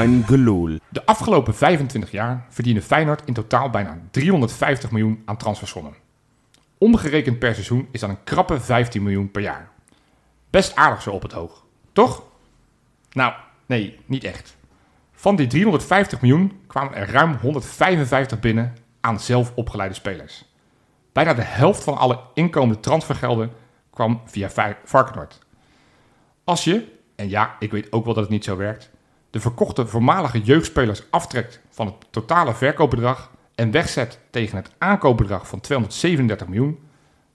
Gelul. De afgelopen 25 jaar verdiende Feyenoord in totaal bijna 350 miljoen aan transfersommen. Omgerekend per seizoen is dat een krappe 15 miljoen per jaar. Best aardig zo op het hoog, toch? Nou, nee, niet echt. Van die 350 miljoen kwamen er ruim 155 binnen aan zelf opgeleide spelers. Bijna de helft van alle inkomende transfergelden kwam via Varkenoord. Als je, en ja, ik weet ook wel dat het niet zo werkt, de verkochte voormalige jeugdspelers aftrekt van het totale verkoopbedrag en wegzet tegen het aankoopbedrag van 237 miljoen,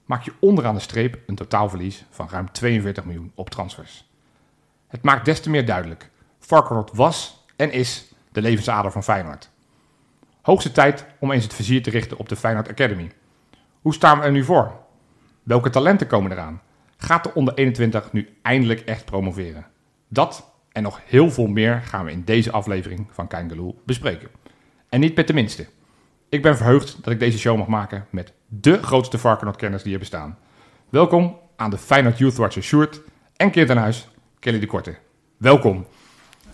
maak je onderaan de streep een totaalverlies van ruim 42 miljoen op transfers. Het maakt des te meer duidelijk. Varkenoord was en is de levensader van Feyenoord. Hoogste tijd om eens het vizier te richten op de Feyenoord Academy. Hoe staan we er nu voor? Welke talenten komen eraan? Gaat de onder 21 nu eindelijk echt promoveren? Dat en nog heel veel meer gaan we in deze aflevering van Kein bespreken. En niet met de minste. Ik ben verheugd dat ik deze show mag maken met de grootste Varkenoord-kenners die er bestaan. Welkom aan de Feyenoord Youth Watcher Sjoerd en Keert aan huis, Kelly de Korte. Welkom.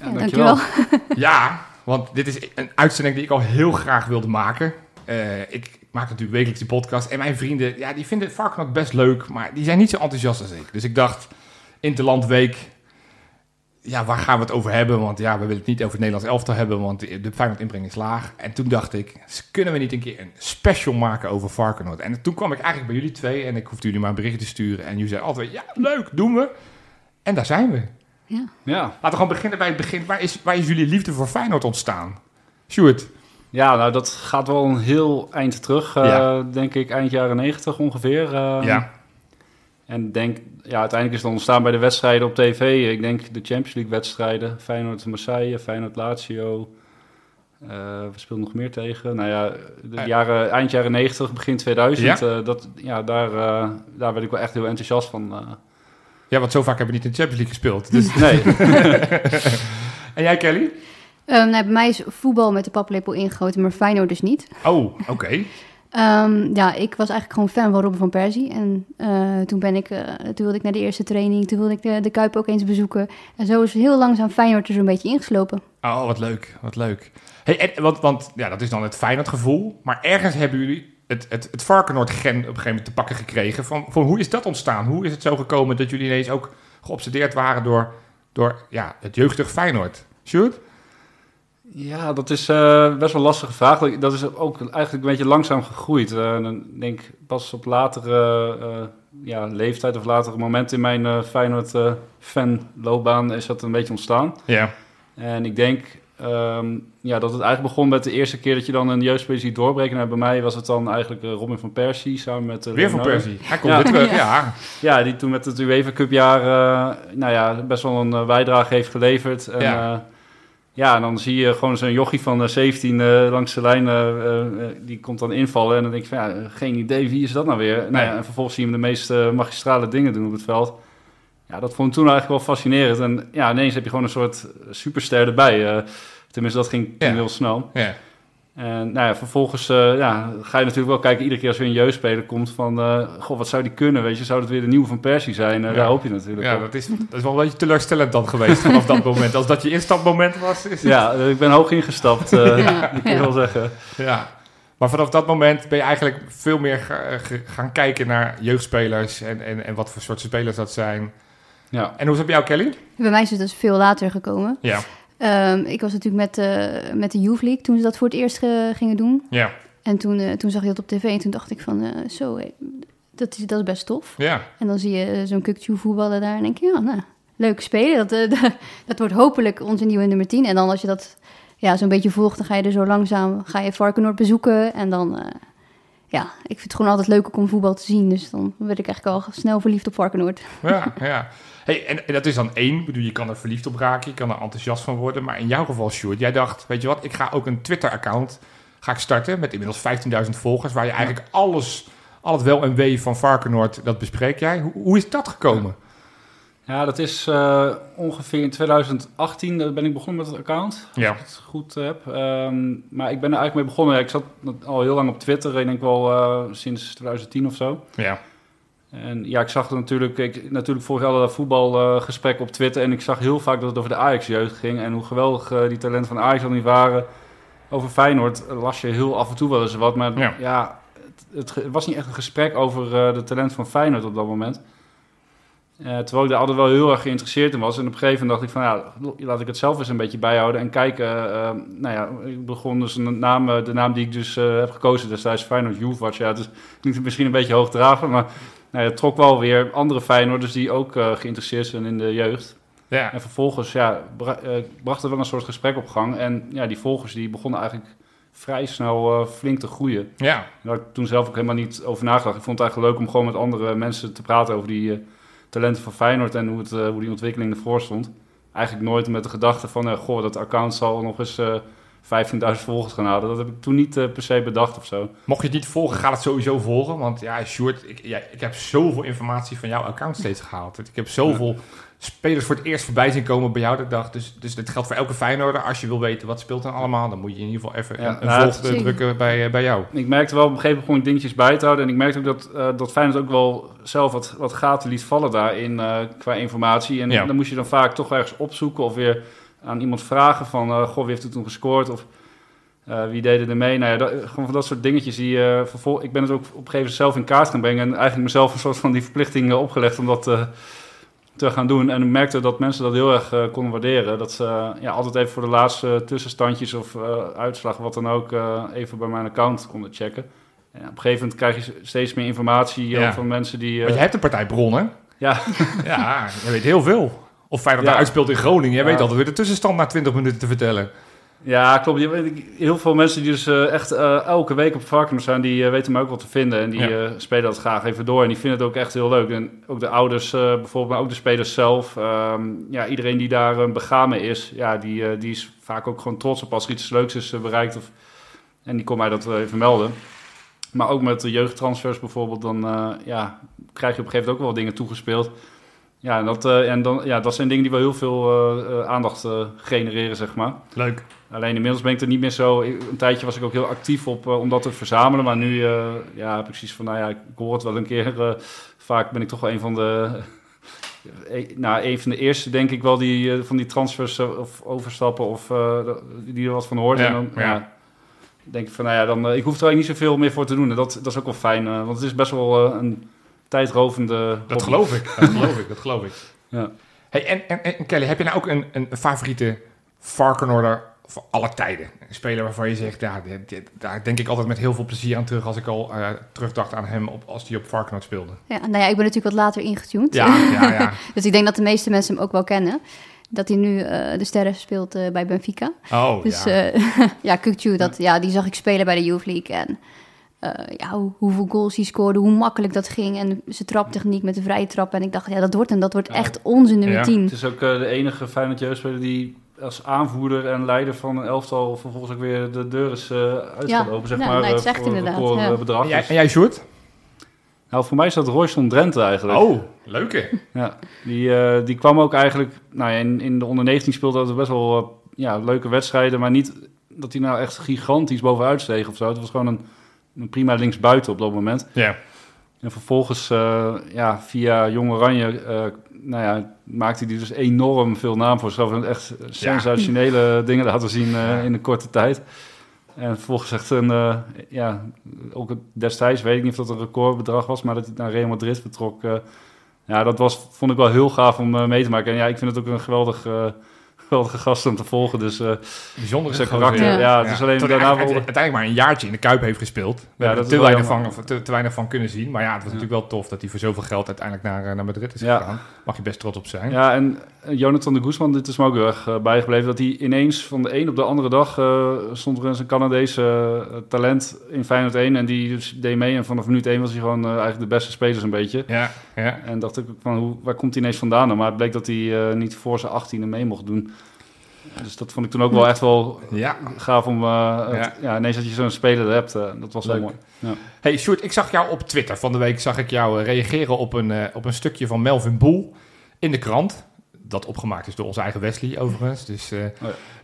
Ja, dankjewel. Ja, want dit is een uitzending die ik al heel graag wilde maken. Eh, ik, maak natuurlijk wekelijks die podcast. En mijn vrienden, ja, die vinden Varkenoord best leuk, maar die zijn niet zo enthousiast als ik. Dus ik dacht, Interlandweek, ja, waar gaan we het over hebben? Want ja, we willen het niet over het Nederlands elftal hebben, want de Feyenoord inbreng is laag. En toen dacht ik, kunnen we niet een keer een special maken over Varkenoord? En toen kwam ik eigenlijk bij jullie twee en ik hoefde jullie maar een berichtje te sturen. En jullie zeiden altijd, ja, leuk, doen we. En daar zijn we. Ja. Ja. Laten we gewoon beginnen bij het begin. Waar is, waar is jullie liefde voor Feyenoord ontstaan? Sjoerd? ja, nou dat gaat wel een heel eind terug. eh, Ja. Denk ik eind jaren negentig ongeveer. eh, ja. En denk, ja, uiteindelijk is het ontstaan bij de wedstrijden op tv. Ik denk de Champions League wedstrijden. Feyenoord Marseille, Feyenoord Lazio. Eh we speelden nog meer tegen. Nou ja, de Eh. jaren, eind jaren 90, begin 2000. Ja. eh, dat, ja, daar, eh, daar werd ik wel echt heel enthousiast van. eh. ja, want zo vaak hebben we niet in de Champions League gespeeld. Dus... nee, en jij, Kelly? Ehm, nou, bij mij is voetbal met de paplepel ingegoten, maar Feyenoord dus niet. Oh, oké. Ehm, ja, ik was eigenlijk gewoon fan van Robin van Persie. En eh, toen, ben ik, eh, toen wilde ik naar de eerste training. Toen wilde ik de, de Kuip ook eens bezoeken. En zo is heel langzaam Feyenoord er zo'n beetje ingeslopen. Oh, wat leuk, wat leuk. Hey, want, want ja, dat is dan het Feyenoord gevoel. Maar ergens hebben jullie het, het, het Varkenoord-gen op een gegeven moment te pakken gekregen. Van, van hoe is dat ontstaan? Hoe is het zo gekomen dat jullie ineens ook geobsedeerd waren door, door ja, het jeugdig Feyenoord? Sjoerd? Ja, dat is eh, best wel een lastige vraag. Dat- is ook eigenlijk een beetje langzaam gegroeid. Eh, en dan denk ik pas op latere eh, ja, leeftijd of latere momenten in mijn eh Feyenoord eh, fanloopbaan is dat een beetje ontstaan. Ja. En ik denk ehm, ja, dat het eigenlijk begon met de eerste keer dat je dan een jeugdspeler ziet doorbreken. Nou, bij mij was het dan eigenlijk Robin van Persie samen met... eh, Weer van. Persie. Hij komt Ja. weer terug, Ja. ja. Die toen met het UEFA Cup jaar eh, nou ja, best wel een bijdrage heeft geleverd. En, Ja. Ja. en dan zie je gewoon zo'n jochie van eh, 17 eh, langs de lijn, eh, eh, eh, die komt dan invallen. En dan denk je van, ja, eh, geen idee, wie is dat nou weer? Nou ja, en vervolgens zie je hem de meest eh, magistrale dingen doen op het veld. Ja, dat vond ik toen eigenlijk wel fascinerend. En ja, ineens heb je gewoon een soort superster erbij. eh, tenminste, dat ging, ging Ja. heel snel. ja. En nou ja, vervolgens eh, ja, ga je natuurlijk wel kijken, iedere keer als er weer een jeugdspeler komt, van, eh, goh, wat zou die kunnen, weet je? Zou dat weer de nieuwe van Persie zijn? Eh, Ja. Daar hoop je natuurlijk Ja, op. dat is, dat is wel een beetje teleurstellend dan geweest vanaf dat moment. Als dat je instapmoment was. Is het- Ja, ik ben hoog ingestapt, eh Ja, kan wel zeggen. Ja. Maar vanaf dat moment ben je eigenlijk veel meer gaan kijken naar jeugdspelers en, en, en wat voor soort spelers dat zijn. Ja. En hoe is het bij jou, Kelly? Bij mij is het dus veel later gekomen. Ja. Ehm, ik was natuurlijk met, eh, met de Youth League toen ze dat voor het eerst gingen doen. Ja. En toen, eh, toen zag je dat op tv en toen dacht ik van, eh, zo, dat, is, dat is best tof. Ja. En dan zie je zo'n Kukchu voetballen daar en denk je, ja, nou, leuk spelen. Dat, dat wordt hopelijk onze nieuwe nummer 10. En dan als je dat ja, zo'n beetje volgt, dan ga je er zo langzaam, ga je Varkenoord bezoeken. En dan, ja, ik vind het gewoon altijd leuk om voetbal te zien. Dus dan werd ik eigenlijk al snel verliefd op Varkenoord. Ja, ja. Hey, en, en dat is dan één. Ik bedoel, je kan er verliefd op raken, je kan er enthousiast van worden. Maar in jouw geval, Sjoerd, jij dacht, weet je wat, ik ga ook een Twitter-account ga ik starten met inmiddels 15.000 volgers, waar je eigenlijk alles, al het wel en wee van Varkenoord, dat bespreek jij. Hoe, hoe is dat gekomen? Ja, dat is eh, ongeveer in 2018 eh, ben ik begonnen met het account. Ja. Als ik het goed heb. Ehm, maar ik ben er eigenlijk mee begonnen. Ja, Ik zat al heel lang op Twitter, ik denk wel eh, sinds 2010 of zo. Ja. En ja, ik zag er natuurlijk, ik, natuurlijk vorig jaar dat voetbalgesprek op Twitter. En ik zag heel vaak dat het over de Ajax-jeugd ging. En hoe geweldig die talenten van Ajax al niet waren. Over Feyenoord las je heel af en toe wel eens wat. Maar Ja. ja, het, het was niet echt een gesprek over de talent van Feyenoord op dat moment. Eh, terwijl ik daar altijd wel heel erg geïnteresseerd in was. En op een gegeven moment dacht ik van, ja, laat ik het zelf eens een beetje bijhouden. En kijken, eh, nou ja, ik begon dus een naam, eh, de naam die ik dus heb gekozen destijds, Feyenoord Youth. Ja, het is, klinkt misschien een beetje hoogdravend, maar nou ja, het trok wel weer andere Feyenoorders die ook geïnteresseerd zijn in de jeugd. Ja, En vervolgens ja, bra- bracht er wel een soort gesprek op gang. En ja, die volgers die begonnen eigenlijk vrij snel eh, flink te groeien. ja. Daar had ik toen zelf ook helemaal niet over nagedacht. Ik vond het eigenlijk leuk om gewoon met andere mensen te praten over die eh, talenten van Feyenoord en hoe, het, eh, hoe die ontwikkeling ervoor stond. Eigenlijk nooit met de gedachte van, eh, goh, dat account zal nog eens eh 15.000 volgers gaan halen. Dat heb ik toen niet eh, per se bedacht of zo. Mocht je het niet volgen, ga het sowieso volgen. Want ja, Sjoerd, ik, ja, ik heb zoveel informatie van jouw account steeds gehaald. Ik heb zoveel spelers voor het eerst voorbij zien komen bij jou. Dat ik dacht, dus, dus dit geldt voor elke Feyenoorder. Als je wil weten wat speelt er allemaal, dan moet je in ieder geval even Ja, een, nou, volg het- drukken bij, eh, bij jou. Ik merkte wel op een gegeven moment gewoon dingetjes bij te houden. En ik merkte ook dat, eh dat Feyenoord ook wel zelf wat, wat gaten liet vallen daarin eh, qua informatie. En Ja. dan moest je dan vaak toch ergens opzoeken of weer aan iemand vragen van... goh, wie heeft er toen gescoord? Of wie deden er mee? Nou ja, dat, gewoon van dat soort dingetjes die eh vervol- Ik ben het ook op een gegeven moment zelf in kaart gaan brengen. En eigenlijk mezelf een soort van die verplichting opgelegd om dat... te gaan doen. En ik merkte dat mensen dat heel erg eh, konden waarderen. Dat ze ja, altijd even voor de laatste tussenstandjes of eh uitslag, wat dan ook, eh, even bij mijn account konden checken. En op een gegeven moment krijg je steeds meer informatie Ja. van mensen die... Want je hebt een partij bronnen. ja, Ja, je weet heel veel. Of Feyenoord Ja. daar uitspeelt in Groningen. Jij Ja. weet altijd weer de tussenstand na 20 minuten te vertellen. Ja, klopt. Heel veel mensen die dus eh, echt eh, elke week op Varkenoord zijn, die eh, weten me ook wel te vinden. En die Ja. spelen dat graag even door. En die vinden het ook echt heel leuk. En ook de ouders bijvoorbeeld, maar ook de spelers zelf. Ehm, ja, iedereen die daar een begaan mee is, ja, die, die is vaak ook gewoon trots op als er iets leuks is bereikt. Of, en die kon mij dat even melden. Maar ook met de jeugdtransfers bijvoorbeeld, dan ja, krijg je op een gegeven moment ook wel wat dingen toegespeeld. Ja, en dat, en dan, ja, dat zijn dingen die wel heel veel aandacht genereren, zeg maar. Leuk. Alleen inmiddels ben ik er niet meer zo... Een tijdje was ik ook heel actief op eh, om dat te verzamelen. Maar nu eh, ja, heb ik zoiets van, nou ja, ik hoor het wel een keer. eh, vaak ben ik toch wel een van de... eh, nou, een van de eerste denk ik wel die van die transfers of overstappen of die er wat van hoort. Ja, en dan ja. denk ik van, nou ja, dan, ik hoef er eigenlijk niet zoveel meer voor te doen. En dat, dat is ook wel fijn, want het is best wel een tijdrovende Dat geloof ik. Dat geloof ik. Dat geloof ik. Ja. Hey, en, en, en Kelly, heb je nou ook een, een favoriete Varkenorder van alle tijden? Een speler waarvan je zegt, ja, dit- dit- daar denk ik altijd met heel veel plezier aan terug als ik al eh, terugdacht aan hem op, als hij op Varkenoord speelde. Ja, nou ja, ik ben natuurlijk wat later ingetuned. Ja, ja, ja. Dus ik denk dat de meeste mensen hem ook wel kennen. Dat hij nu eh, de sterren speelt eh, bij Benfica. Oh, Dus ja. ja, dat, ja, die zag ik spelen bij de Youth League. En eh, ja, hoe, hoeveel goals hij scoorde, hoe makkelijk dat ging. En zijn traptechniek met de vrije trap. En ik dacht, ja, dat wordt hem. Dat wordt Ja. echt onze nummer Ja. 10. Het is ook de enige Feyenoord jeugdspeler die als aanvoerder en leider van een elftal vervolgens ook weer de deur is eh uitgelopen, zeg ja, maar, nee, het eh, zegt voor inderdaad, een record ja. eh, bedrag. en, jij, Dus- en jij, Sjoerd? nou, voor mij is dat Royston Drenthe eigenlijk. Oh, leuke. Ja, die, eh, die kwam ook eigenlijk, nou ja, in, in de onder 19 speelde hij best wel ja, leuke wedstrijden, maar niet dat hij nou echt gigantisch bovenuit steeg of zo. Het was gewoon een, een prima linksbuiten op dat moment. Ja. En vervolgens, eh, ja, via Jong Oranje, eh, nou ja, maakte hij dus enorm veel naam voor zichzelf. En echt sensationele dingen laten zien eh, Ja. in een korte tijd. En vervolgens echt een, eh, ja, ook destijds weet ik niet of dat een recordbedrag was, maar dat hij naar Real Madrid vertrok. eh, ja, dat was, vond ik wel heel gaaf om mee te maken. En ja, ik vind het ook een geweldig, geweldige gast om te volgen. Dus eh, Bijzonder zijn gozer, karakter, Ja. ja, het is alleen daarna hij wel... uiteindelijk uiteindelijk maar een jaartje in de Kuip heeft gespeeld. We hebben dat er te is wel weinig, van, te, te weinig van kunnen zien. Maar ja, het was Ja. natuurlijk wel tof dat hij voor zoveel geld uiteindelijk naar, eh, naar Madrid is Ja. gegaan. Mag je best trots op zijn. Ja, en eh, Jonathan de Guzman, dit is me ook heel erg bijgebleven... dat hij ineens van de een op de andere dag... eh, stond er eens een Canadese talent in Feyenoord 1... en die dus deed mee en vanaf minuut 1 was hij gewoon eigenlijk de beste speler een beetje. Ja, ja. En dacht ik van, hoe, waar komt hij ineens vandaan? Maar het bleek dat hij eh, niet voor zijn 18e mee mocht doen. Dus dat vond ik toen ook wel echt wel ja. gaaf om... het- Ja. ja. ineens dat je zo'n speler hebt, eh, dat was wel Leuk. mooi. Ja. Hey Sjoerd, ik zag jou op Twitter van de week zag ik jou eh, reageren op een, op een stukje van Melvin Boel in de krant. Dat opgemaakt is door onze eigen Wesley overigens. Dus, ja.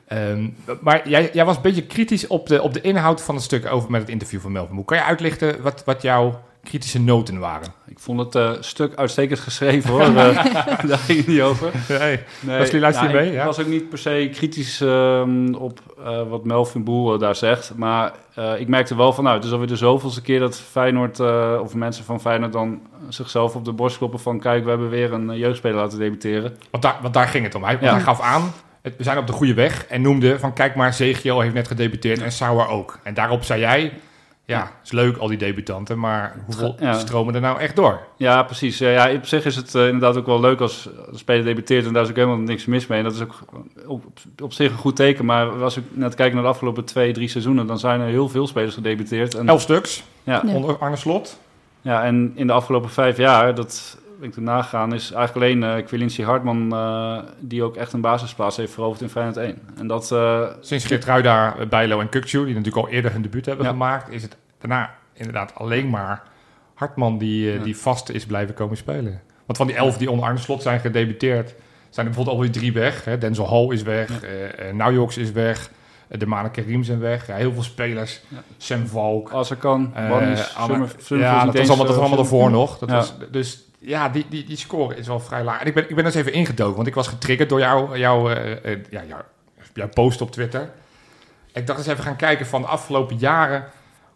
ehm, maar jij, jij was een beetje kritisch op de, op de inhoud van het stuk over met het interview van Melvin Boel. Kan je uitlichten wat, wat jouw kritische noten waren. Ik vond het eh, stuk uitstekend geschreven hoor. Eh, daar ging het niet over. Nee. Nee, Wesley, luister je ja, mee? Ik Ja? was ook niet per se kritisch ehm, op eh, wat Melvin Boer daar zegt. Maar ik merkte wel van, nou, het is alweer de zoveelste keer dat Feyenoord, of mensen van Feyenoord dan zichzelf op de borst kloppen van, kijk, we hebben weer een jeugdspeler laten debuteren. Want daar, want daar ging het om. Hij, Ja. hij gaf aan, het- we zijn op de goede weg. En noemde van, kijk maar, Zegiel heeft net gedebuteerd en Sauer ook. En daarop zei jij, ja, is leuk al die debutanten, maar hoeveel Ja. stromen er nou echt door? Ja, precies. Ja, op zich is het eh, inderdaad ook wel leuk als een speler debuteert en daar is ook helemaal niks mis mee. En dat is ook op, op zich een goed teken. Maar als ik net kijk naar de afgelopen twee, drie seizoenen, dan zijn er heel veel spelers gedebuteerd. En, Elf stuks, ja, Ja. onder Arne Slot. Ja, en in de afgelopen vijf jaar, dat ben ik gegaan, is eigenlijk alleen Quilincy Hartman eh, die ook echt een basisplaats heeft veroverd in Feyenoord 1. En dat, eh, Sinds Geertruida, Bijlo en Kukcu, die natuurlijk al eerder hun debuut hebben Ja. gemaakt, is het daarna inderdaad alleen maar Hartman die, Ja. die vast is blijven komen spelen. Want van die elf die onder Arne Slot zijn gedebuteerd, zijn er bijvoorbeeld alweer drie weg. Hè. Denzel Hall is weg, Ja. Naujoks is weg, de Mane Karim zijn weg. Ja, heel veel spelers. Ja. Sam Valk. Anne- Summer, Summer ja, dat was allemaal, dat was allemaal ervoor. nog. Dat Ja. was, dus ja, die, die, die score is wel vrij laag. En ik ben, ik ben eens even ingedoken, want ik was getriggerd door jou, jou, eh, eh, ja, jou, jouw post op Twitter. Ik dacht eens even gaan kijken van de afgelopen jaren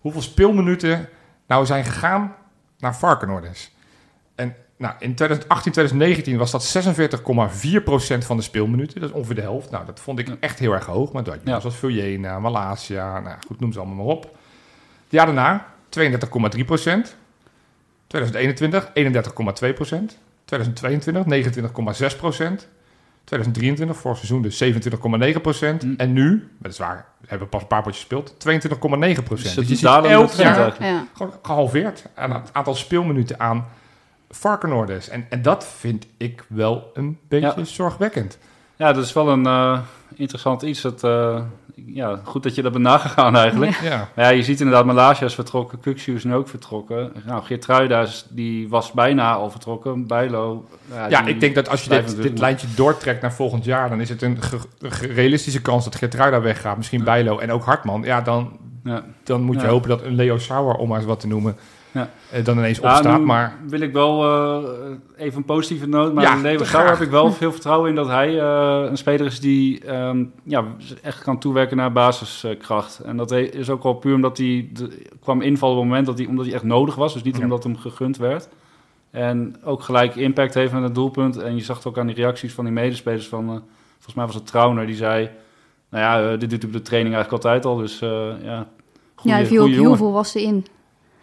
hoeveel speelminuten nou zijn gegaan naar Varkenoorders. En nou, in 2018, 2019 was dat 46,4% van de speelminuten. Dat is ongeveer de helft. Nou, dat vond ik echt heel erg hoog. Maar dat Ja. zoals Vuljena, Malaysia, nou goed, noem ze allemaal maar op. Het jaar daarna 32,3%. 2021 31,2%. 2022 29,6%. 2023 voor seizoen dus 27,9%. Hm. En nu, weliswaar, we hebben pas een paar potjes gespeeld, 22,9%. Dus Dus, het je elk jaar. Ja. gewoon gehalveerd aan het aantal speelminuten aan Varkenoorders. En, en dat vind ik wel een beetje Ja. zorgwekkend. Ja, dat is wel een eh, interessant iets. Dat, eh, ja, goed dat je dat bent nagegaan eigenlijk. Ja, Maar ja, je ziet inderdaad, Malaysia is vertrokken, Kukshu is nu ook vertrokken. Nou, Geertruida die was bijna al vertrokken, Bijlo... ja die ik denk dat als je dit, dit lijntje doortrekt naar volgend jaar... dan is het een, realistische kans dat Gertruida weggaat. Misschien Bijlo en ook Hartman. Ja, dan, Ja. dan moet je Ja. hopen dat een Leo Sauer, om maar eens wat te noemen... Ja. eh, dan ineens Ja, opstaat. nu Maar wil ik wel eh, even een positieve noot, maar Ja, graag. heb ik wel veel vertrouwen in dat hij eh, een speler is die ehm, ja, echt kan toewerken naar basiskracht. En dat is ook wel puur omdat hij de- kwam invallen op het moment dat hij, omdat hij echt nodig was, dus niet Ja. omdat hem gegund werd. En ook gelijk impact heeft met het doelpunt. En je zag het ook aan die reacties van die medespelers van, volgens mij was het Trauner, die zei, nou ja, dit doet op de training eigenlijk altijd al, dus eh, ja... ja, hij viel ook goeie heel jongen. volwassen in.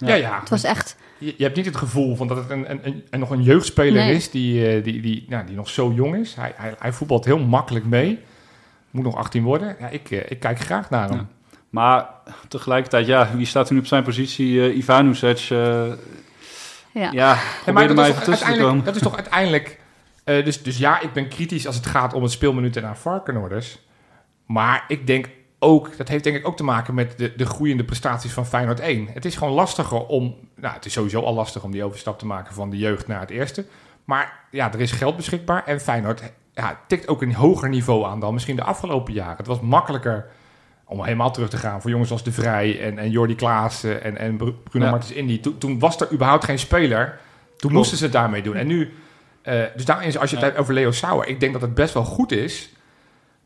Ja, Ja. ja, Het was echt... Je, je hebt niet het gevoel van dat het een, een, een, een- nog een jeugdspeler Nee. is die, eh, die, die, nou, die nog zo jong is. Hij, hij, hij voetbalt heel makkelijk mee. Moet nog 18 worden. Ja, ik, eh, ik kijk graag naar hem. Ja. Maar tegelijkertijd, ja, wie staat er nu op zijn positie? Eh eh Ja. ja, maar dat, maar is even toch tussen te uiteindelijk, komen. dat is toch uiteindelijk... eh, dus, dus ja, ik ben kritisch als het gaat om het speelminuten naar Varkenoorders. Maar ik denk ook, dat heeft denk ik ook te maken met de, de groeiende prestaties van Feyenoord 1. Het is gewoon lastiger om... Nou, het is sowieso al lastig om die overstap te maken van de jeugd naar het eerste. Maar ja, er is geld beschikbaar en Feyenoord ja, tikt ook een hoger niveau aan dan misschien de afgelopen jaren. Het was makkelijker om helemaal terug te gaan voor jongens als De Vrij en, en Jordi Klaassen en, en Bru- Bruno Ja. Martens Indy. Toen, toen was er überhaupt geen speler. Toen Klopt. moesten ze het daarmee doen. En nu, eh, dus daarin is, als je het Ja. hebt over Leo Sauer, ik denk dat het best wel goed is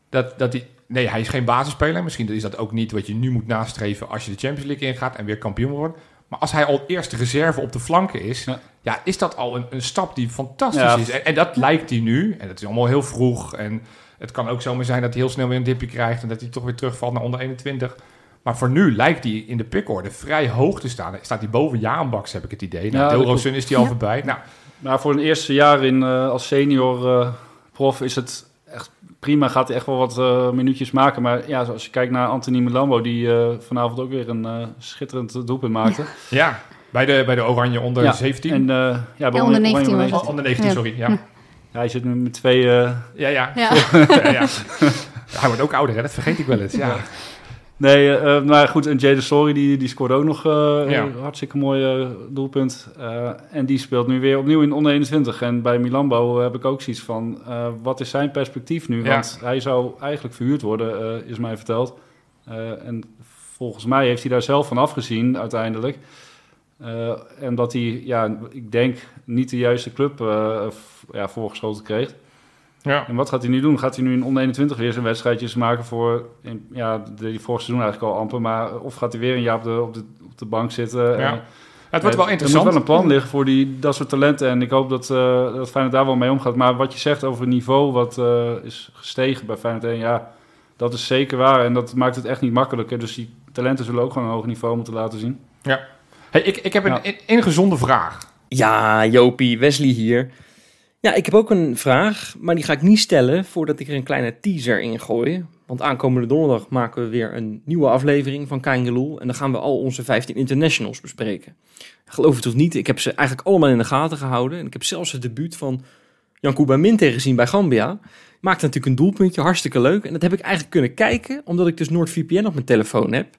dat, dat hij, nee, hij is geen basisspeler. Misschien is dat ook niet wat je nu moet nastreven als je de Champions League ingaat en weer kampioen wordt. Maar als hij al eerste reserve op de flanken is, ja, Ja. is dat al een, een stap die fantastisch Ja. is. En, en dat lijkt hij nu. En dat is allemaal heel vroeg. En het kan ook zomaar zijn dat hij heel snel weer een dipje krijgt en dat hij toch weer terugvalt naar onder 21. Maar voor nu lijkt hij in de pickorde vrij hoog te staan. Staat hij boven Jaanbaks, heb ik het idee. Nou, Ja, is hij al voorbij. Nou, Maar voor een eerste jaar in, eh, als senior eh, prof is het prima. Gaat hij echt wel wat eh, minuutjes maken. Maar ja, als je kijkt naar Anthony Melambo, die eh, vanavond ook weer een eh, schitterend doelpunt maakte. ja, bij de, bij de Oranje onder Ja, 17. En, eh, ja, bij Ja, onder 19 was Oh, het. onder 19, Ja. sorry. Ja. Ja, hij zit nu met twee... eh, ja, ja. Ja. ja, ja. Hij wordt ook ouder, hè? dat vergeet ik wel eens. Ja. Nee, eh, eh, maar goed, en Jade Sorry die, die scoorde ook nog eh, Ja. een hartstikke mooi eh, doelpunt. Eh, en die speelt nu weer opnieuw in onder 21. En bij Milambo heb ik ook zoiets van, eh, wat is zijn perspectief nu? Ja. Want hij zou eigenlijk verhuurd worden, eh, is mij verteld. Eh, en volgens mij heeft hij daar zelf van afgezien uiteindelijk. Eh, en dat hij, ja, ik denk, niet de juiste club ja, voorgeschoten kreeg. Ja. En wat gaat hij nu doen? Gaat hij nu in onder 21 weer zijn wedstrijdjes maken voor, in, ja, die vorig seizoen eigenlijk al amper, maar of gaat hij weer een jaar op de, op de, op de bank zitten? Ja. het wordt wel interessant. Er moet wel een plan liggen voor die, dat soort talenten en ik hoop dat, uh, dat Feyenoord daar wel mee omgaat. Maar wat je zegt over het niveau wat is gestegen bij Feyenoord 1, ja, dat is zeker waar en dat maakt het echt niet makkelijker. Dus die talenten zullen ook gewoon een hoog niveau moeten laten zien. Ja. Hey, ik, ik heb een ja. ingezonde vraag. Ja, Jopie, Wesley hier. Ja, ik heb ook een vraag, maar die ga ik niet stellen voordat ik er een kleine teaser in gooi. Want aankomende donderdag maken we weer een nieuwe aflevering van Kangeloel. En dan gaan we al onze 15 internationals bespreken. Geloof het of niet, ik heb ze eigenlijk allemaal in de gaten gehouden. En ik heb zelfs het debuut van Jankuba Minte gezien bij Gambia. Maakte natuurlijk een doelpuntje, hartstikke leuk. En dat heb ik eigenlijk kunnen kijken, omdat ik dus NordVPN op mijn telefoon heb.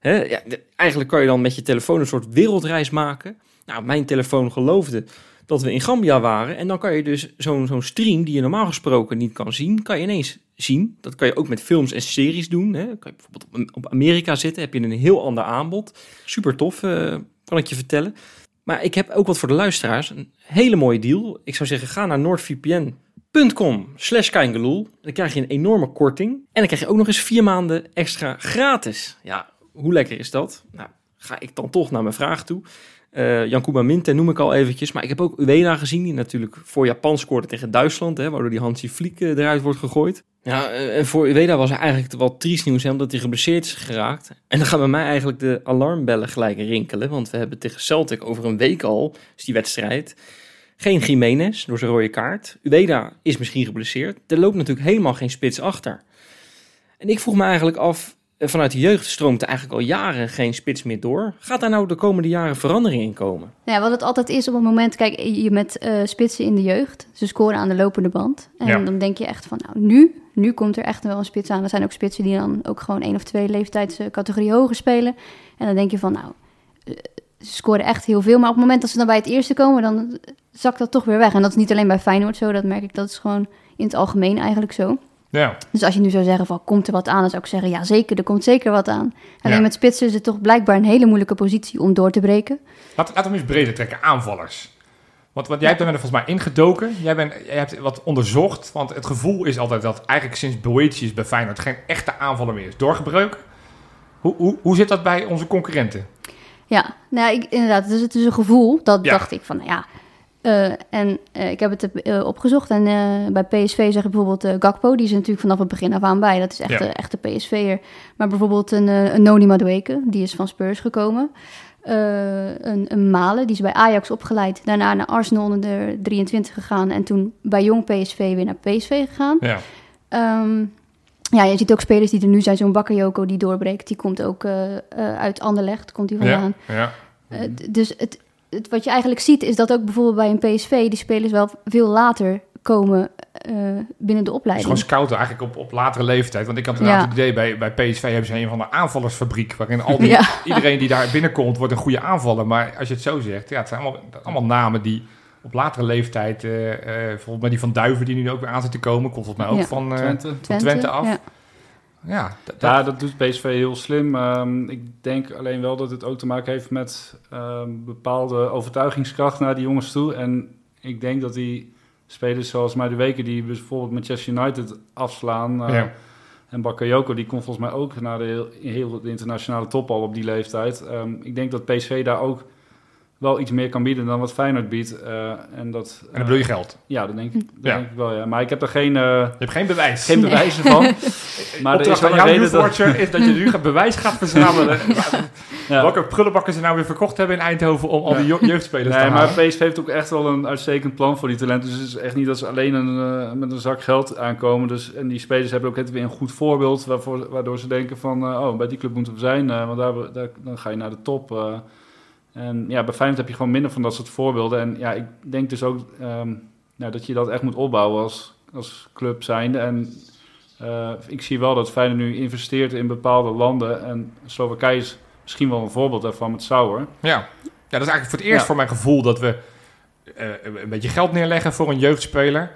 ja, eigenlijk kan je dan met je telefoon een soort wereldreis maken. Nou, mijn telefoon geloofde dat we in Gambia waren. En dan kan je dus zo'n zo'n stream die je normaal gesproken niet kan zien, kan je ineens zien. Dat kan je ook met films en series doen. Hè. Kan je bijvoorbeeld op, Amerika zitten, heb je een heel ander aanbod. Super tof, uh, kan ik je vertellen. Maar ik heb ook wat voor de luisteraars. Een hele mooie deal. Ik zou zeggen, ga naar noordvpn.com slash Dan krijg je een enorme korting. En dan krijg je ook nog eens vier maanden extra gratis. Ja, hoe lekker is dat? Nou, ga ik dan toch naar mijn vraag toe. Uh, Jan Kuba Minte noem ik al eventjes. Maar ik heb ook Ueda gezien, die natuurlijk voor Japan scoorde tegen Duitsland. Hè, waardoor die Hansi Fliek uh, eruit wordt gegooid. Ja, uh, en voor Ueda was er eigenlijk wat triest nieuws, omdat hij geblesseerd is geraakt. En dan gaan bij mij eigenlijk de alarmbellen gelijk rinkelen. Want we hebben tegen Celtic over een week al, is die wedstrijd... Geen Jiménez door zijn rode kaart. Ueda is misschien geblesseerd. Er loopt natuurlijk helemaal geen spits achter. En ik vroeg me eigenlijk af, eh, vanuit de jeugd stroomt er eigenlijk al jaren geen spits meer door. Gaat daar nou de komende jaren verandering in komen? Ja, wat het altijd is op het moment, kijk, je met uh, spitsen in de jeugd, ze scoren aan de lopende band. En dan denk je echt van, nou, nu, nu komt er echt wel een spits aan. Er zijn ook spitsen die dan ook gewoon één of twee leeftijdscategorie hoger spelen. En dan denk je van, nou, eh, ze scoren echt heel veel. Maar op het moment dat ze dan bij het eerste komen, dan zakt dat toch weer weg. En dat is niet alleen bij Feyenoord zo, dat merk ik, dat is gewoon in het algemeen eigenlijk zo. Ja. Dus als je nu zou zeggen van komt er wat aan, dan zou ik zeggen ja zeker, er komt zeker wat aan. Alleen met spitsen is het toch blijkbaar een hele moeilijke positie om door te breken. Laten we hem eens breder trekken, aanvallers. Want, want jij hebt er volgens mij ingedoken, jij, bent, jij hebt wat onderzocht, want het gevoel is altijd dat eigenlijk sinds Boetius bij Feyenoord geen echte aanvaller meer is. Doorgebreuk. Hoe, hoe, hoe zit dat bij onze concurrenten? Ja, nou, ik, inderdaad, dus het is een gevoel. Dat dacht ik van, nou ja, uh, en uh, ik heb het uh, opgezocht. En bij PSV zeg ik bijvoorbeeld Gakpo. Die is natuurlijk vanaf het begin af aan bij. Dat is echt, ja. de, echt de PSV'er. Maar bijvoorbeeld een, een Noni Madueke. Die is van Spurs gekomen. een, een Malen. Die is bij Ajax opgeleid. Daarna naar Arsenal onder de 23 gegaan. En toen bij jong PSV weer naar PSV gegaan. Ja. Um, ja, je ziet ook spelers die er nu zijn. Zo'n Bakayoko die doorbreekt. Die komt ook uit Anderlecht. Komt hij vandaan. Ja, ja. dus het het, wat je eigenlijk ziet is dat ook bijvoorbeeld bij een PSV die spelers wel veel later komen uh, binnen de opleiding. Het is gewoon scouten eigenlijk op, op latere leeftijd. Want ik had inderdaad ja. het idee, bij, bij PSV hebben ze een van de aanvallersfabriek... waarin al die, ja. iedereen die daar binnenkomt wordt een goede aanvaller. Maar als je het zo zegt, ja, het zijn allemaal, allemaal namen die op latere leeftijd... Uh, uh, bijvoorbeeld met die Van Duiven die nu ook weer aan zit te komen... komt volgens mij ook ja. van, Twente. van Twente af. Ja, dat, ja, dat doet PSV heel slim. Um, ik denk alleen wel dat het ook te maken heeft met um, bepaalde overtuigingskracht naar die jongens toe. En ik denk dat die spelers zoals Weken die bijvoorbeeld Manchester United afslaan... Uh, ja. En Bakayoko, die komt volgens mij ook naar de heel, heel de internationale top al op die leeftijd. Um, ik denk dat PSV daar ook wel iets meer kan bieden dan wat Feyenoord biedt. Uh, en, dat, en dan bedoel je geld? Ja, dat denk ik, dat ja. denk ik wel, ja. Maar ik heb er geen... Uh, je hebt geen bewijs. Geen bewijzen van. maar er is wel een reden dat... is dat je nu gaat bewijs gaat verzamelen. ja. Welke prullenbakken ze nou weer verkocht hebben in Eindhoven om al die jeugdspelers nee, te maar halen. PSV heeft ook echt wel een uitstekend plan voor die talenten. Dus het is echt niet dat ze alleen een, uh, met een zak geld aankomen. Dus, en die spelers hebben ook het weer een goed voorbeeld... Waarvoor, waardoor ze denken van... oh, bij die club moeten we zijn. want daar, daar, dan ga je naar de top... En ja, bij Feyenoord heb je gewoon minder van dat soort voorbeelden. En ja, ik denk dus ook um, nou, dat je dat echt moet opbouwen als, als club zijnde. En uh, ik zie wel dat Feyenoord nu investeert in bepaalde landen. En Slowakije is misschien wel een voorbeeld daarvan met Sauer. Ja. ja, dat is eigenlijk voor het eerst ja. voor mijn gevoel dat we uh, een beetje geld neerleggen voor een jeugdspeler.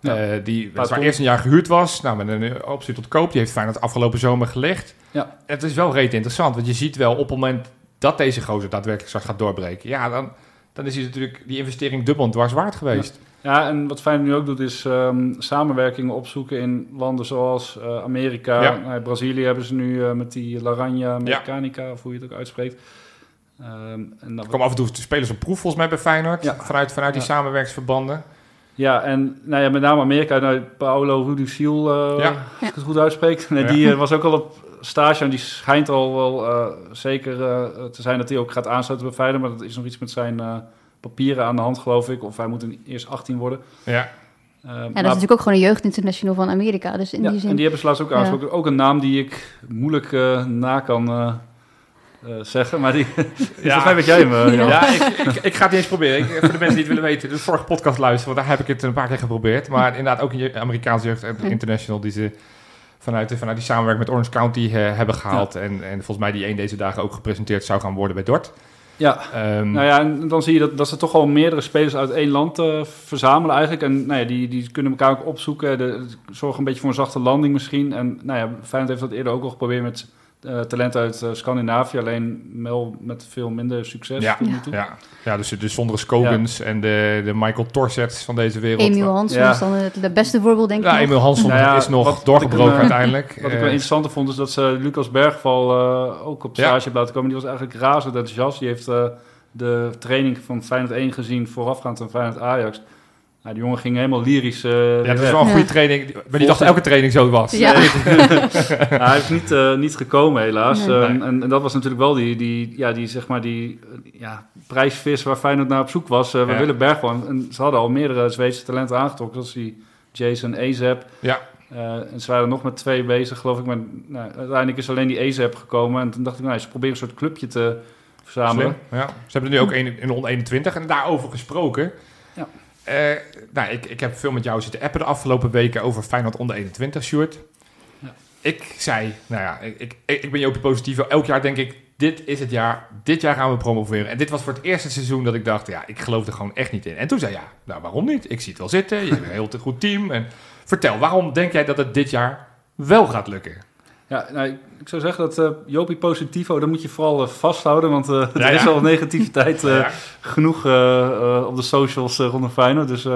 Ja. Uh, die waar eerst een jaar gehuurd was. Nou, met een optie tot koop. Die heeft Feyenoord afgelopen zomer gelegd. Ja. Het is wel reet interessant. Want je ziet wel op het moment dat deze gozer daadwerkelijk straks gaat doorbreken, ja, dan, dan is hij natuurlijk die investering dubbel en dwars waard geweest. Ja, en wat Feyenoord nu ook doet is ehm samenwerkingen opzoeken in landen zoals eh, Amerika. Ja. Nou, Brazilië hebben ze nu eh, met die Laranja Mechanica, of hoe je het ook uitspreekt. Ehm, en dat, Er komen af en toe spelers op proef volgens mij bij Feyenoord, Ja. vanuit, vanuit die samenwerksverbanden. ja, en nou ja, met name Amerika, nou, Paolo eh Ja. als ik het goed uitspreek. Nee, Ja. Die eh, was ook al op stage en die schijnt al wel eh, zeker eh, te zijn dat hij ook gaat aansluiten bij Feyenoord. Maar dat is nog iets met zijn eh, papieren aan de hand, geloof ik. Of hij moet een- eerst 18 worden. Ja, Eh, Ja, dat is natuurlijk ook gewoon een jeugdinternational van Amerika. Dus in ja, die zin... en die hebben ze laatst ook Ja. aangesproken. Ook een naam die ik moeilijk eh, na kan zeggen. Maar die, mij weet jij hem. Ja, ik, ik, ik ga het niet eens proberen. Ik, voor de mensen die het willen weten, de vorige podcast luisteren, want daar heb ik het een paar keer geprobeerd. Maar inderdaad ook een je- Amerikaanse jeugd international die ze vanuit, de- vanuit die samenwerking met Orange County eh, hebben gehaald. En, en volgens mij die één deze dagen ook gepresenteerd zou gaan worden bij Dort. Ja, Ehm, nou ja, en dan zie je dat, dat ze toch al meerdere spelers uit één land eh, verzamelen eigenlijk. En nou ja, die, die kunnen elkaar ook opzoeken. De, zorgen een beetje voor een zachte landing misschien. En nou ja, Feyenoord heeft dat eerder ook al geprobeerd met eh talent uit eh, Scandinavië. Alleen wel met veel minder succes Ja. tot nu toe. ja, ja, dus, dus zonder Skogans en de, de Michael Torsets van deze wereld. Emiel Hansen Ja. is dan het de beste voorbeeld, denk ik. Ja. Emil Hansson Nou ja, is nog wat- doorgebroken wat ik, eh, uiteindelijk. Wat ik Eh, wel interessant vond, is dat ze Lucas Bergval eh, ook op Ja. stage hebben laten komen. Die was eigenlijk razend enthousiast. Die heeft eh, de training van Feyenoord 1 gezien voorafgaand aan Feyenoord Ajax. Nou, die jongen ging helemaal lyrisch eh, ja, dat is wel een goede Ja. training. Maar die dacht elke training zo was. Ja. Nou, hij is niet, eh, niet gekomen helaas. Nee. Eh, en, en dat was natuurlijk wel die, die, ja, die, zeg maar die ja, prijsvis waar Feyenoord naar op zoek was. Eh, we Ja. willen Bergval. En ze hadden al meerdere Zweedse talenten aangetrokken. Dat is die Jason Azep. Ja. Eh, en ze waren nog met twee bezig, geloof ik. Maar nou, uiteindelijk is alleen die Azep gekomen. En toen dacht ik, nou, ze proberen een soort clubje te verzamelen. Slim, ja. Ze hebben er nu ook een in de onder 21 en daarover gesproken. Eh, nou, ik, ik heb veel met jou zitten appen de afgelopen weken over Feyenoord onder 21, Sjoerd. Ja. Ik zei, nou ja, ik, ik, ik ben Jopie positief. Elk jaar denk ik, dit is het jaar. Dit jaar gaan we promoveren. En dit was voor het eerste seizoen dat ik dacht, ja, ik geloof er gewoon echt niet in. En toen zei ja, nou waarom niet? Ik zie het wel zitten. Je hebt een heel te goed team. En vertel, waarom denk jij dat het dit jaar wel gaat lukken? Ja, nou, ik, zou zeggen dat eh Jopie Positivo, dat moet je vooral eh, vasthouden. Want eh, er is ja. al negativiteit eh, Ja. genoeg op de socials rondom Feyenoord. Dus, eh,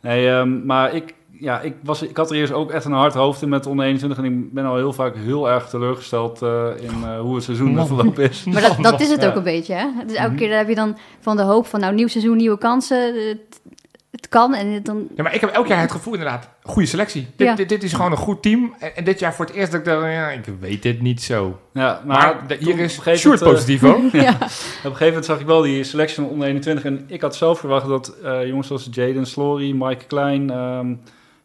nee, ehm, maar ik, ja, ik, was, ik had er eerst ook echt een hard hoofd in met onder 21. En ik ben al heel vaak heel erg teleurgesteld eh, in eh, hoe het seizoen verlopen is. Maar dat, dat is het Ja. ook een beetje, hè? Dus elke Mhm. keer heb je dan van de hoop van, nou, nieuw seizoen, nieuwe kansen. Het, het kan en het dan... Ja, maar ik heb elk jaar het gevoel inderdaad, goede selectie. Dit, Ja. dit, dit is gewoon een goed team. En, en dit jaar voor het eerst dat ik dacht, ja, ik weet dit niet zo. Ja, Maar, hier op is Sjoerd moment, eh, positief ook. Ja. Op een gegeven moment zag ik wel die selectie van onder 21. En ik had zelf verwacht dat eh, jongens zoals Jaden Slory, Mike Klein, ehm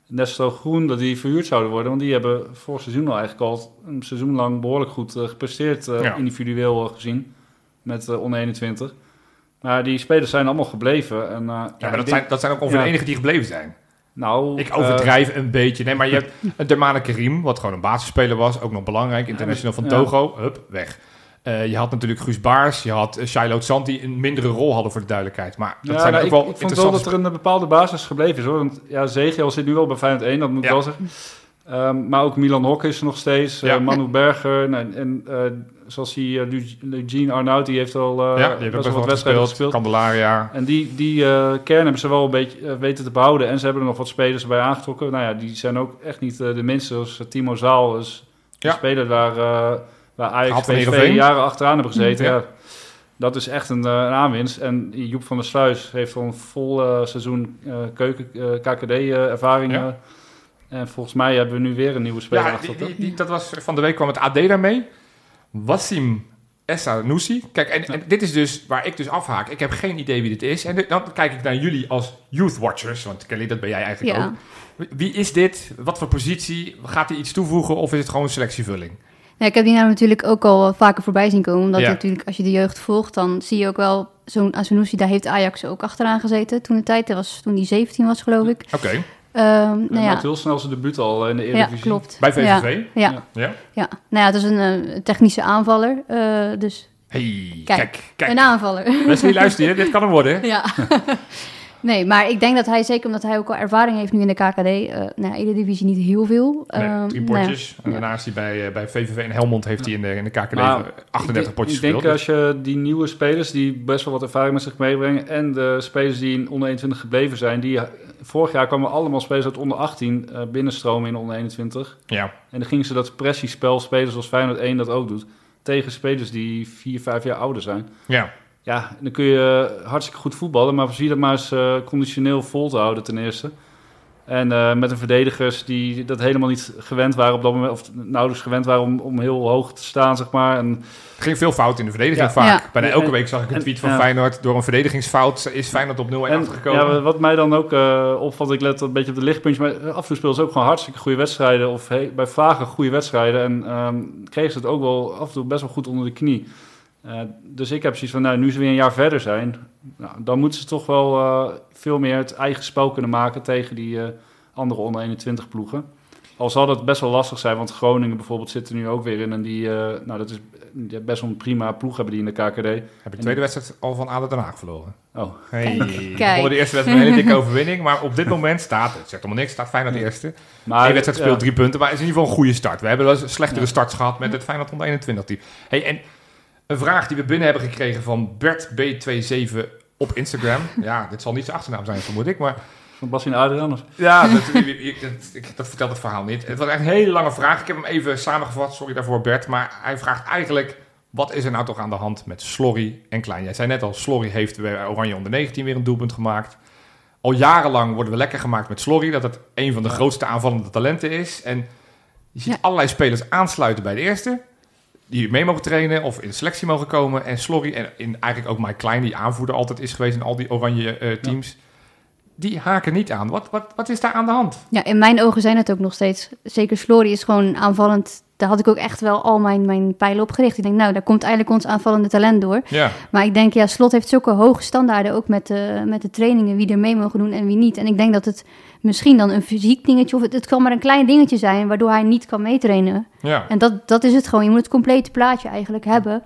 Nesto Groen, dat die verhuurd zouden worden. Want die hebben vorig seizoen al eigenlijk al een seizoen lang behoorlijk goed eh, gepresteerd, Ja. individueel gezien, met eh, onder 21. Maar die spelers zijn allemaal gebleven. En, eh, Ja, maar dat denk- zijn, dat zijn ook ongeveer Ja. de enigen die gebleven zijn. Nou, Ik eh, overdrijf een beetje. Nee, maar je hebt een Dermane Karim, wat gewoon een basisspeler was. Ook nog belangrijk. International van. Togo. Hup, weg. Eh, je had natuurlijk Guus Baars. Je had uh, Shiloh Sant die een mindere rol hadden voor de duidelijkheid. Maar dat ja, zijn nou, ook ik, wel ik vond wel dat er een bepaalde basis gebleven is hoor. Want ja, Zegel zit nu wel bij Feyenoord 1, dat moet ik Ja. wel zeggen. Ehm, maar ook Milan Hok is er nog steeds. eh. Manu Berger. Nou, en eh, zoals die uh, Eugene Arnoud, die heeft al eh, Ja, die best wel wel wat wedstrijden gespeeld. Candelaria. En die, die eh, kern hebben ze wel een beetje eh, weten te behouden. En ze hebben er nog wat spelers bij aangetrokken. Nou ja, die zijn ook echt niet eh, de minste. Zoals eh, Timo Zaal is een Ja. speler waar, eh waar Ajax PSV Heerenveen. jaren achteraan hebben gezeten. Ja. Ja. Dat is echt een, eh, een aanwinst. En Joep van der Sluis heeft al een vol eh, seizoen eh, keuken KKD-ervaring. Ja. en volgens mij hebben we nu weer een nieuwe speler Ja, die, achter. die, die- dat was van de week kwam het AD daarmee. Wassim Essanusi. Kijk, en, en dit is dus waar ik dus afhaak. Ik heb geen idee wie dit is. En dan kijk ik naar jullie als youth watchers. Want Kelly, dat ben jij eigenlijk Ja. ook. Wie is dit? Wat voor positie? Gaat hij iets toevoegen? Of is het gewoon selectievulling? Ja, ik heb die naam natuurlijk ook al vaker voorbij zien komen. Omdat Ja. natuurlijk, als je de jeugd volgt, dan zie je ook wel... Zo'n Asanusi, daar heeft Ajax ook achteraan gezeten toen de tijd. Dat was toen die 17 was, geloof ik. Oké, Hij nou ja, maakt heel snel zijn debuut al in de ja, Eredivisie. klopt. bij Ja, VVV. ja, Ja. ja. Ja. Nou ja, het is een eh, technische aanvaller. eh, dus Hey, Kijk, kijk, kijk. een aanvaller. Wesley, luister je. Dit kan hem worden. ja. Nee, maar ik denk dat hij, zeker omdat hij ook al ervaring heeft nu in de KKD, eh nou, Eredivisie niet heel veel. Nee, Ehm, drie nou ja. potjes. En daarna is hij bij, eh, bij VVV en Helmond heeft hij in de, in de KKD Maar 38 ik, potjes Ik denk gespeeld. als je die nieuwe spelers die best wel wat ervaring met zich meebrengen... en de spelers die in onder 21 gebleven zijn... Die, vorig jaar kwamen allemaal spelers uit onder 18 eh, binnenstromen in onder 21. Ja, En dan gingen ze dat pressiespel spelen zoals Feyenoord 1 dat ook doet. Tegen spelers die 4, 5 jaar ouder zijn. ja. Ja, dan kun je hartstikke goed voetballen, maar zie dat maar eens eh, conditioneel vol te houden ten eerste. En eh, met een verdedigers die dat helemaal niet gewend waren op dat moment, of nauwelijks gewend waren om, om heel hoog te staan, zeg maar. En Er ging veel fout in de verdediging Ja. vaak. Ja. Bijna elke week zag ik een en- tweet van ja. Feyenoord. Door een verdedigingsfout is Feyenoord op 0-1 En achtergekomen. ja, wat mij dan ook eh, opvalt, ik let een beetje op de lichtpuntjes, maar af en toe spelen ze ook gewoon hartstikke goede wedstrijden, of he- bij Vlagen goede wedstrijden, en ehm kregen ze het ook wel af en toe best wel goed onder de knie. Eh, dus ik heb zoiets van, nou, nu ze weer een jaar verder zijn, nou, dan moeten ze toch wel eh, veel meer het eigen spel kunnen maken tegen die eh, andere onder 21 ploegen. Al zal dat best wel lastig zijn, want Groningen bijvoorbeeld zit er nu ook weer in, en die, eh, nou, dat is die hebben best wel een prima ploeg hebben die in de KKD. Heb ik de tweede wedstrijd al van ADO Den Haag verloren. Oh, Hey. Kijk, de eerste wedstrijd een hele dikke overwinning. Maar op dit moment staat, het zegt allemaal niks, staat Feyenoord eerste. maar Eén wedstrijd speelt ja. drie punten, maar het is in ieder geval een goede start. We hebben wel eens slechtere Ja. starts gehad met het Feyenoord onder 21 team. Hey, en een vraag die we binnen hebben gekregen van Bert B27 op Instagram. Ja, dit zal niet zijn achternaam zijn, vermoed ik, maar... Van Bas Adriaan? Of? Ja, dat, ik- dat vertelt het verhaal niet. Het was echt een hele lange vraag. Ik heb hem even samengevat, sorry daarvoor Bert. Maar hij vraagt eigenlijk, wat is er nou toch aan de hand met Slorry en Klein? Jij zei net al, Slorry heeft bij Oranje onder 19 weer een doelpunt gemaakt. Al jarenlang worden we lekker gemaakt met Slorry, dat het een van de grootste aanvallende talenten is. En je ziet Ja. allerlei spelers aansluiten bij de eerste, die mee mogen trainen of in de selectie mogen komen. En Slorry en in, eigenlijk ook Mike Klein, die aanvoerder altijd is geweest in al die Oranje eh, teams, die haken niet aan. Wat, wat, wat is daar aan de hand? Ja, in mijn ogen zijn het ook nog steeds. Zeker Slory is gewoon aanvallend. Daar had ik ook echt wel al mijn, mijn pijlen op gericht. Ik denk, nou, daar komt eigenlijk ons aanvallende talent door. Ja. Maar ik denk, ja, Slot heeft zulke hoge standaarden ook met de, met de trainingen, wie er mee mogen doen en wie niet. En ik denk dat het misschien dan een fysiek dingetje, of het, het kan maar een klein dingetje zijn, waardoor hij niet kan meetrainen. Ja. En dat, dat is het gewoon. Je moet het complete plaatje eigenlijk hebben.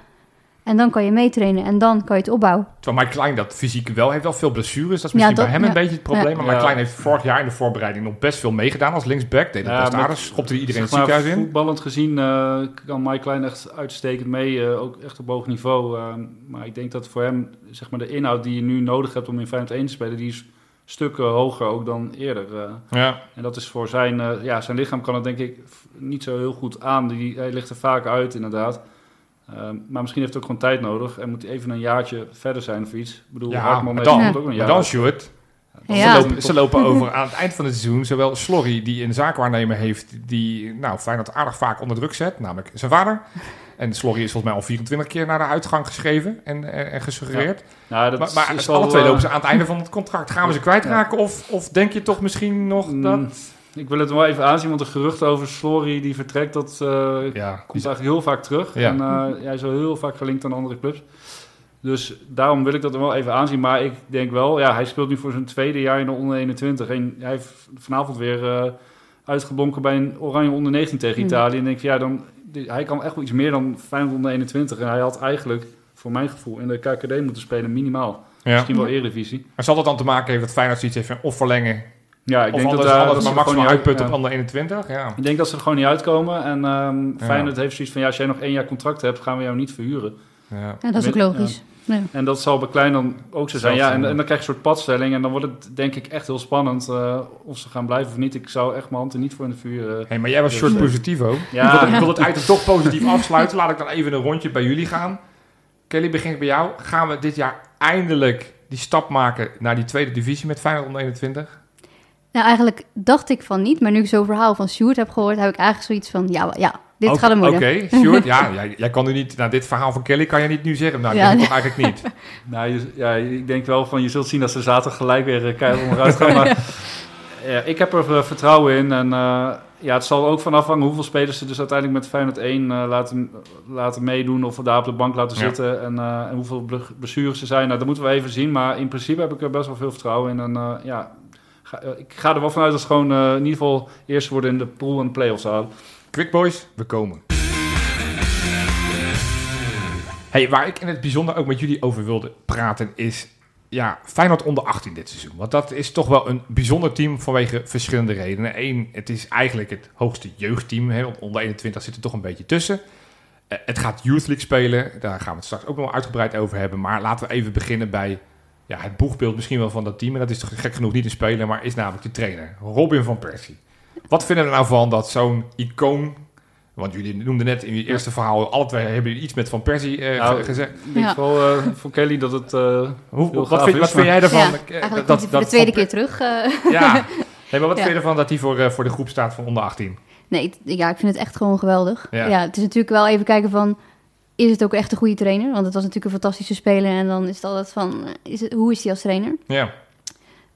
En dan kan je meetrainen en dan kan je het opbouwen. Terwijl Mike Klein dat fysiek wel heeft, wel veel blessures. Dat is Ja, misschien dat- bij hem ja. een beetje het probleem. Maar. Mike Klein heeft vorig jaar in de voorbereiding nog best veel meegedaan als linksback. Deed het Ja, best aardig. Schopte hij iedereen het Zeg maar, ziekenhuis in. Voetballend gezien eh, kan Mike Klein echt uitstekend mee, eh, ook echt op hoog niveau. eh, maar ik denk dat voor hem zeg maar, de inhoud die je nu nodig hebt om in Feyenoord 1 te spelen, die is stukken hoger ook dan eerder. eh. Ja. en dat is voor zijn, eh, ja, zijn lichaam kan het denk ik niet zo heel goed aan. Die, hij ligt er vaak uit inderdaad. Eh, maar misschien heeft het ook gewoon tijd nodig en moet hij even een jaartje verder zijn of iets. Ik bedoel, Ja, Hartman heeft dan- ook een jaar. dan, Stuart, Ja. ze, lopen, ze lopen over aan het eind van het seizoen. Zowel Slorry, die een zaakwaarnemer heeft, die nou, Feyenoord aardig vaak onder druk zet. Namelijk zijn vader. En Slorry is volgens mij al 24 keer naar de uitgang geschreven en, en, en gesuggereerd. Nou, dat maar maar is alle al, twee eh, lopen ze aan het einde van het contract. Gaan we ze kwijtraken? Of, of denk je toch misschien nog Mm, dat... Ik wil het wel even aanzien, want de geruchten over Slory die vertrekt, dat eh, Ja, komt eigenlijk heel vaak terug. Ja. En eh, hij is wel heel vaak gelinkt aan andere clubs. Dus daarom wil ik dat er wel even aanzien. Maar ik denk wel, ja, hij speelt nu voor zijn tweede jaar in de onder 21. En hij heeft vanavond weer eh, uitgeblonken bij een Oranje onder 19 tegen Mm. Italië. En ik denk, ja, dan, hij kan echt wel iets meer dan Feyenoord onder 21. En hij had eigenlijk, voor mijn gevoel, in de KKD moeten spelen, minimaal. ja. Misschien wel. Eredivisie. Maar zal dat dan te maken hebben dat Feyenoord zoiets heeft of verlengen Ja, ik of denk anders, dat, dat ze maximaal ja. op onder 21? Ja. Ik denk dat ze er gewoon niet uitkomen. En Ja. Feyenoord heeft zoiets van, ja, als jij nog één jaar contract hebt, gaan we jou niet verhuren. Ja. Ja, dat is ook logisch. Ja. En dat zal bij Klein dan ook zo zijn. Ja, en, en dan krijg je een soort padstelling. En dan wordt het denk ik echt heel spannend eh, of ze gaan blijven of niet. Ik zou echt mijn hand er niet voor in de vuur... eh, Hey, maar jij was Dus, short eh, positivo. Ja. Ik, wil, ik wil het item toch positief afsluiten. Laat ik dan even een rondje bij jullie gaan. Kelly, begin ik bij jou. Gaan we dit jaar eindelijk die stap maken naar die tweede divisie met Feyenoord onder 21? Nou, eigenlijk dacht ik van niet. Maar nu ik zo'n verhaal van Sjoerd heb gehoord, heb ik eigenlijk zoiets van, ja, ja dit gaat hem worden. Oké, Sjoerd. ja, jij, jij kan nu niet... Nou, dit verhaal van Kelly kan je niet nu zeggen. Nou, Ja, dat nee. eigenlijk niet. Nou, je- ja, ik denk wel van, je zult zien dat ze zaterdag gelijk weer uh, keihard onderuit gaan. Maar ja, ik heb er eh, vertrouwen in. En eh, ja, het zal ook van afhangen hoeveel spelers ze dus uiteindelijk met Feyenoord 1 eh, laten, laten meedoen. Of daar op de bank laten Ja. zitten. En, eh, en hoeveel ble- blessures er zijn. Nou, dat moeten we even zien. Maar in principe heb ik er best wel veel vertrouwen in. En eh, ja, eh, ik ga er wel vanuit dat ze gewoon eh, in ieder geval eerst worden in de pool en de play-offs halen. Quick boys, we komen. Hey, waar ik in het bijzonder ook met jullie over wilde praten is... ja, Feyenoord onder 18 dit seizoen. Want dat is toch wel een bijzonder team vanwege verschillende redenen. Eén, het is eigenlijk het hoogste jeugdteam. Hè, onder 21 zit er toch een beetje tussen. Eh, het gaat Youth League spelen. Daar gaan we het straks ook nog uitgebreid over hebben. Maar laten we even beginnen bij ja, het boegbeeld misschien wel van dat team. En dat is toch gek genoeg niet een speler, maar is namelijk de trainer. Robin van Persie. Wat vinden we er nou van dat zo'n icoon... Want jullie noemden net in je eerste verhaal... alle twee hebben jullie iets met Van Persie eh, Nou, ge- gezegd. Ik denk Ja. wel eh, voor Kelly dat het... eh, Hoe, wat, vind, is, wat vind jij ervan? Ja, eigenlijk dat- dat de tweede Van keer terug. eh. Ja. Nee, maar wat Ja. vind je ervan dat hij voor, eh, voor de groep staat van onder 18? Nee, ik- ja, ik vind het echt gewoon geweldig. Ja. Ja. het is natuurlijk wel even kijken van... Is het ook echt een goede trainer? Want het was natuurlijk een fantastische speler. En dan is het altijd van... eh, Is het, hoe is hij als trainer? Ja.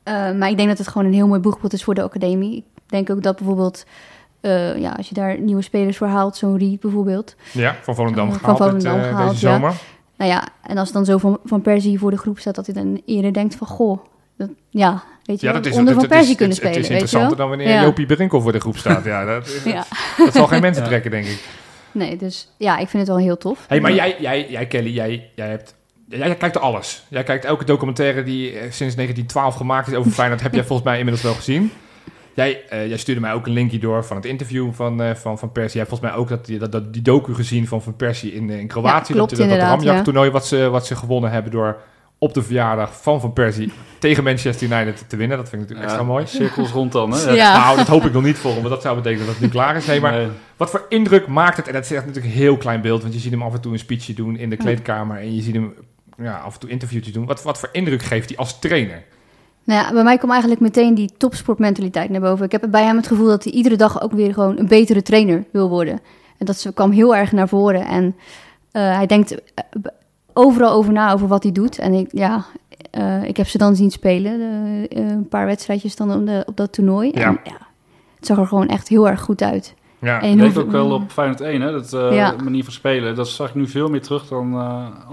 Eh, maar ik denk dat het gewoon een heel mooi boegbeeld is voor de academie. Ik denk ook dat bijvoorbeeld... eh, ja, als je daar nieuwe spelers voor haalt, zo'n Reed bijvoorbeeld. Ja, van Volendam van gehaald, dit, Volendam eh, gehaald, deze ja. zomer. Nou ja, en als dan zo van, van Persie voor de groep staat... dat hij dan eerder denkt van... Goh, dat, ja, weet je Ja, dat is, onder het, Van het Persie is, kunnen het, het spelen, is weet je wel? interessanter dan wanneer Ja. Jopie Berinkel voor de groep staat. Ja, dat, is- Ja. dat zal geen mensen Ja. trekken, denk ik. Nee, dus ja, ik vind het wel heel tof. Hey, maar jij, jij, jij Kelly, jij, jij hebt... Jij kijkt alles. Jij kijkt elke documentaire die eh, sinds 1912 gemaakt is over Feyenoord. heb jij volgens mij inmiddels wel gezien. Jij, eh, jij stuurde mij ook een linkje door van het interview van, eh, van, van Persie. Jij hebt volgens mij ook dat, die- dat, dat, die docu gezien van Van Persie in, in Kroatië. Ja, klopt dat, dat, Ramjak-toernooi wat ze, wat ze gewonnen hebben door op de verjaardag van Van Persie tegen Manchester United te winnen. Dat vind ik natuurlijk extra mooi. Cirkels rond dan, hè? Ja. Nou, dat hoop ik nog niet voor hem, want dat zou betekenen dat het nu klaar is. Nee, maar Nee. wat voor indruk maakt het? En dat is echt natuurlijk een heel klein beeld, want je ziet hem af en toe een speechje doen in de kleedkamer en je ziet hem ja, af en toe interviewtjes doen. Wat, wat voor indruk geeft hij als trainer? Nou ja, bij mij kwam eigenlijk meteen die topsportmentaliteit naar boven. Ik heb bij hem het gevoel dat hij iedere dag ook weer gewoon een betere trainer wil worden. En dat ze- kwam heel erg naar voren. En eh, hij denkt eh, overal over na over wat hij doet. En ik, ja, eh, ik heb ze dan zien spelen, eh, een paar wedstrijdjes dan op, de- op dat toernooi. Ja. En ja, het zag er gewoon echt heel erg goed uit. Ja, En leek ook wel op Feyenoord 1, hè? Dat eh, Ja. manier van spelen. Dat zag ik nu veel meer terug dan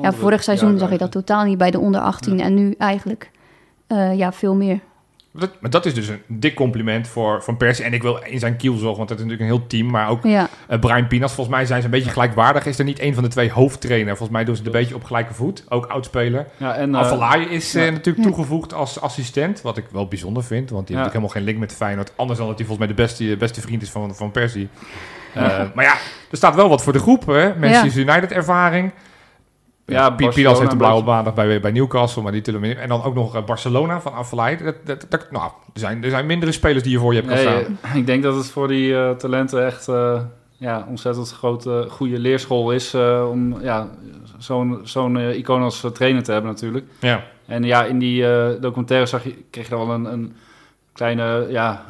Ja, vorig seizoen zag je dat totaal niet bij de onder 18. En nu eigenlijk ja, veel meer. Dat, maar dat is dus een dik compliment voor Van Persie. En ik wil in zijn kiel zorgen, want dat is natuurlijk een heel team. Maar ook Ja, eh, Brian Pinas, volgens mij zijn ze een beetje gelijkwaardig. Is er niet een van de twee hoofdtrainer? Volgens mij doen ze het een beetje op gelijke voet. Ook oudspeler. Ja, en eh, is eh, ja. natuurlijk toegevoegd als assistent. Wat ik wel bijzonder vind. Want die Ja. heeft natuurlijk helemaal geen link met Feyenoord. Anders dan dat hij volgens mij de beste, beste vriend is van, van Persie. Eh, maar ja, er staat wel wat voor de groep. Hè? Manchester United ervaring. Ja, Piet Pilas heeft de een blauwe maandag bij, bij Newcastle. Maar die niet. En dan ook nog eh, Barcelona van Afalai. Dat, dat, dat, nou, er, zijn, er zijn mindere spelers die je voor je hebt nee, staan. eh, ik denk dat het voor die eh, talenten echt ja, ontzettend grote, goede leerschool is. om ja, zo'n zo'n icoon als trainer te hebben natuurlijk. Ja. En ja, in die documentaire zag je, kreeg je al een, een kleine, ja,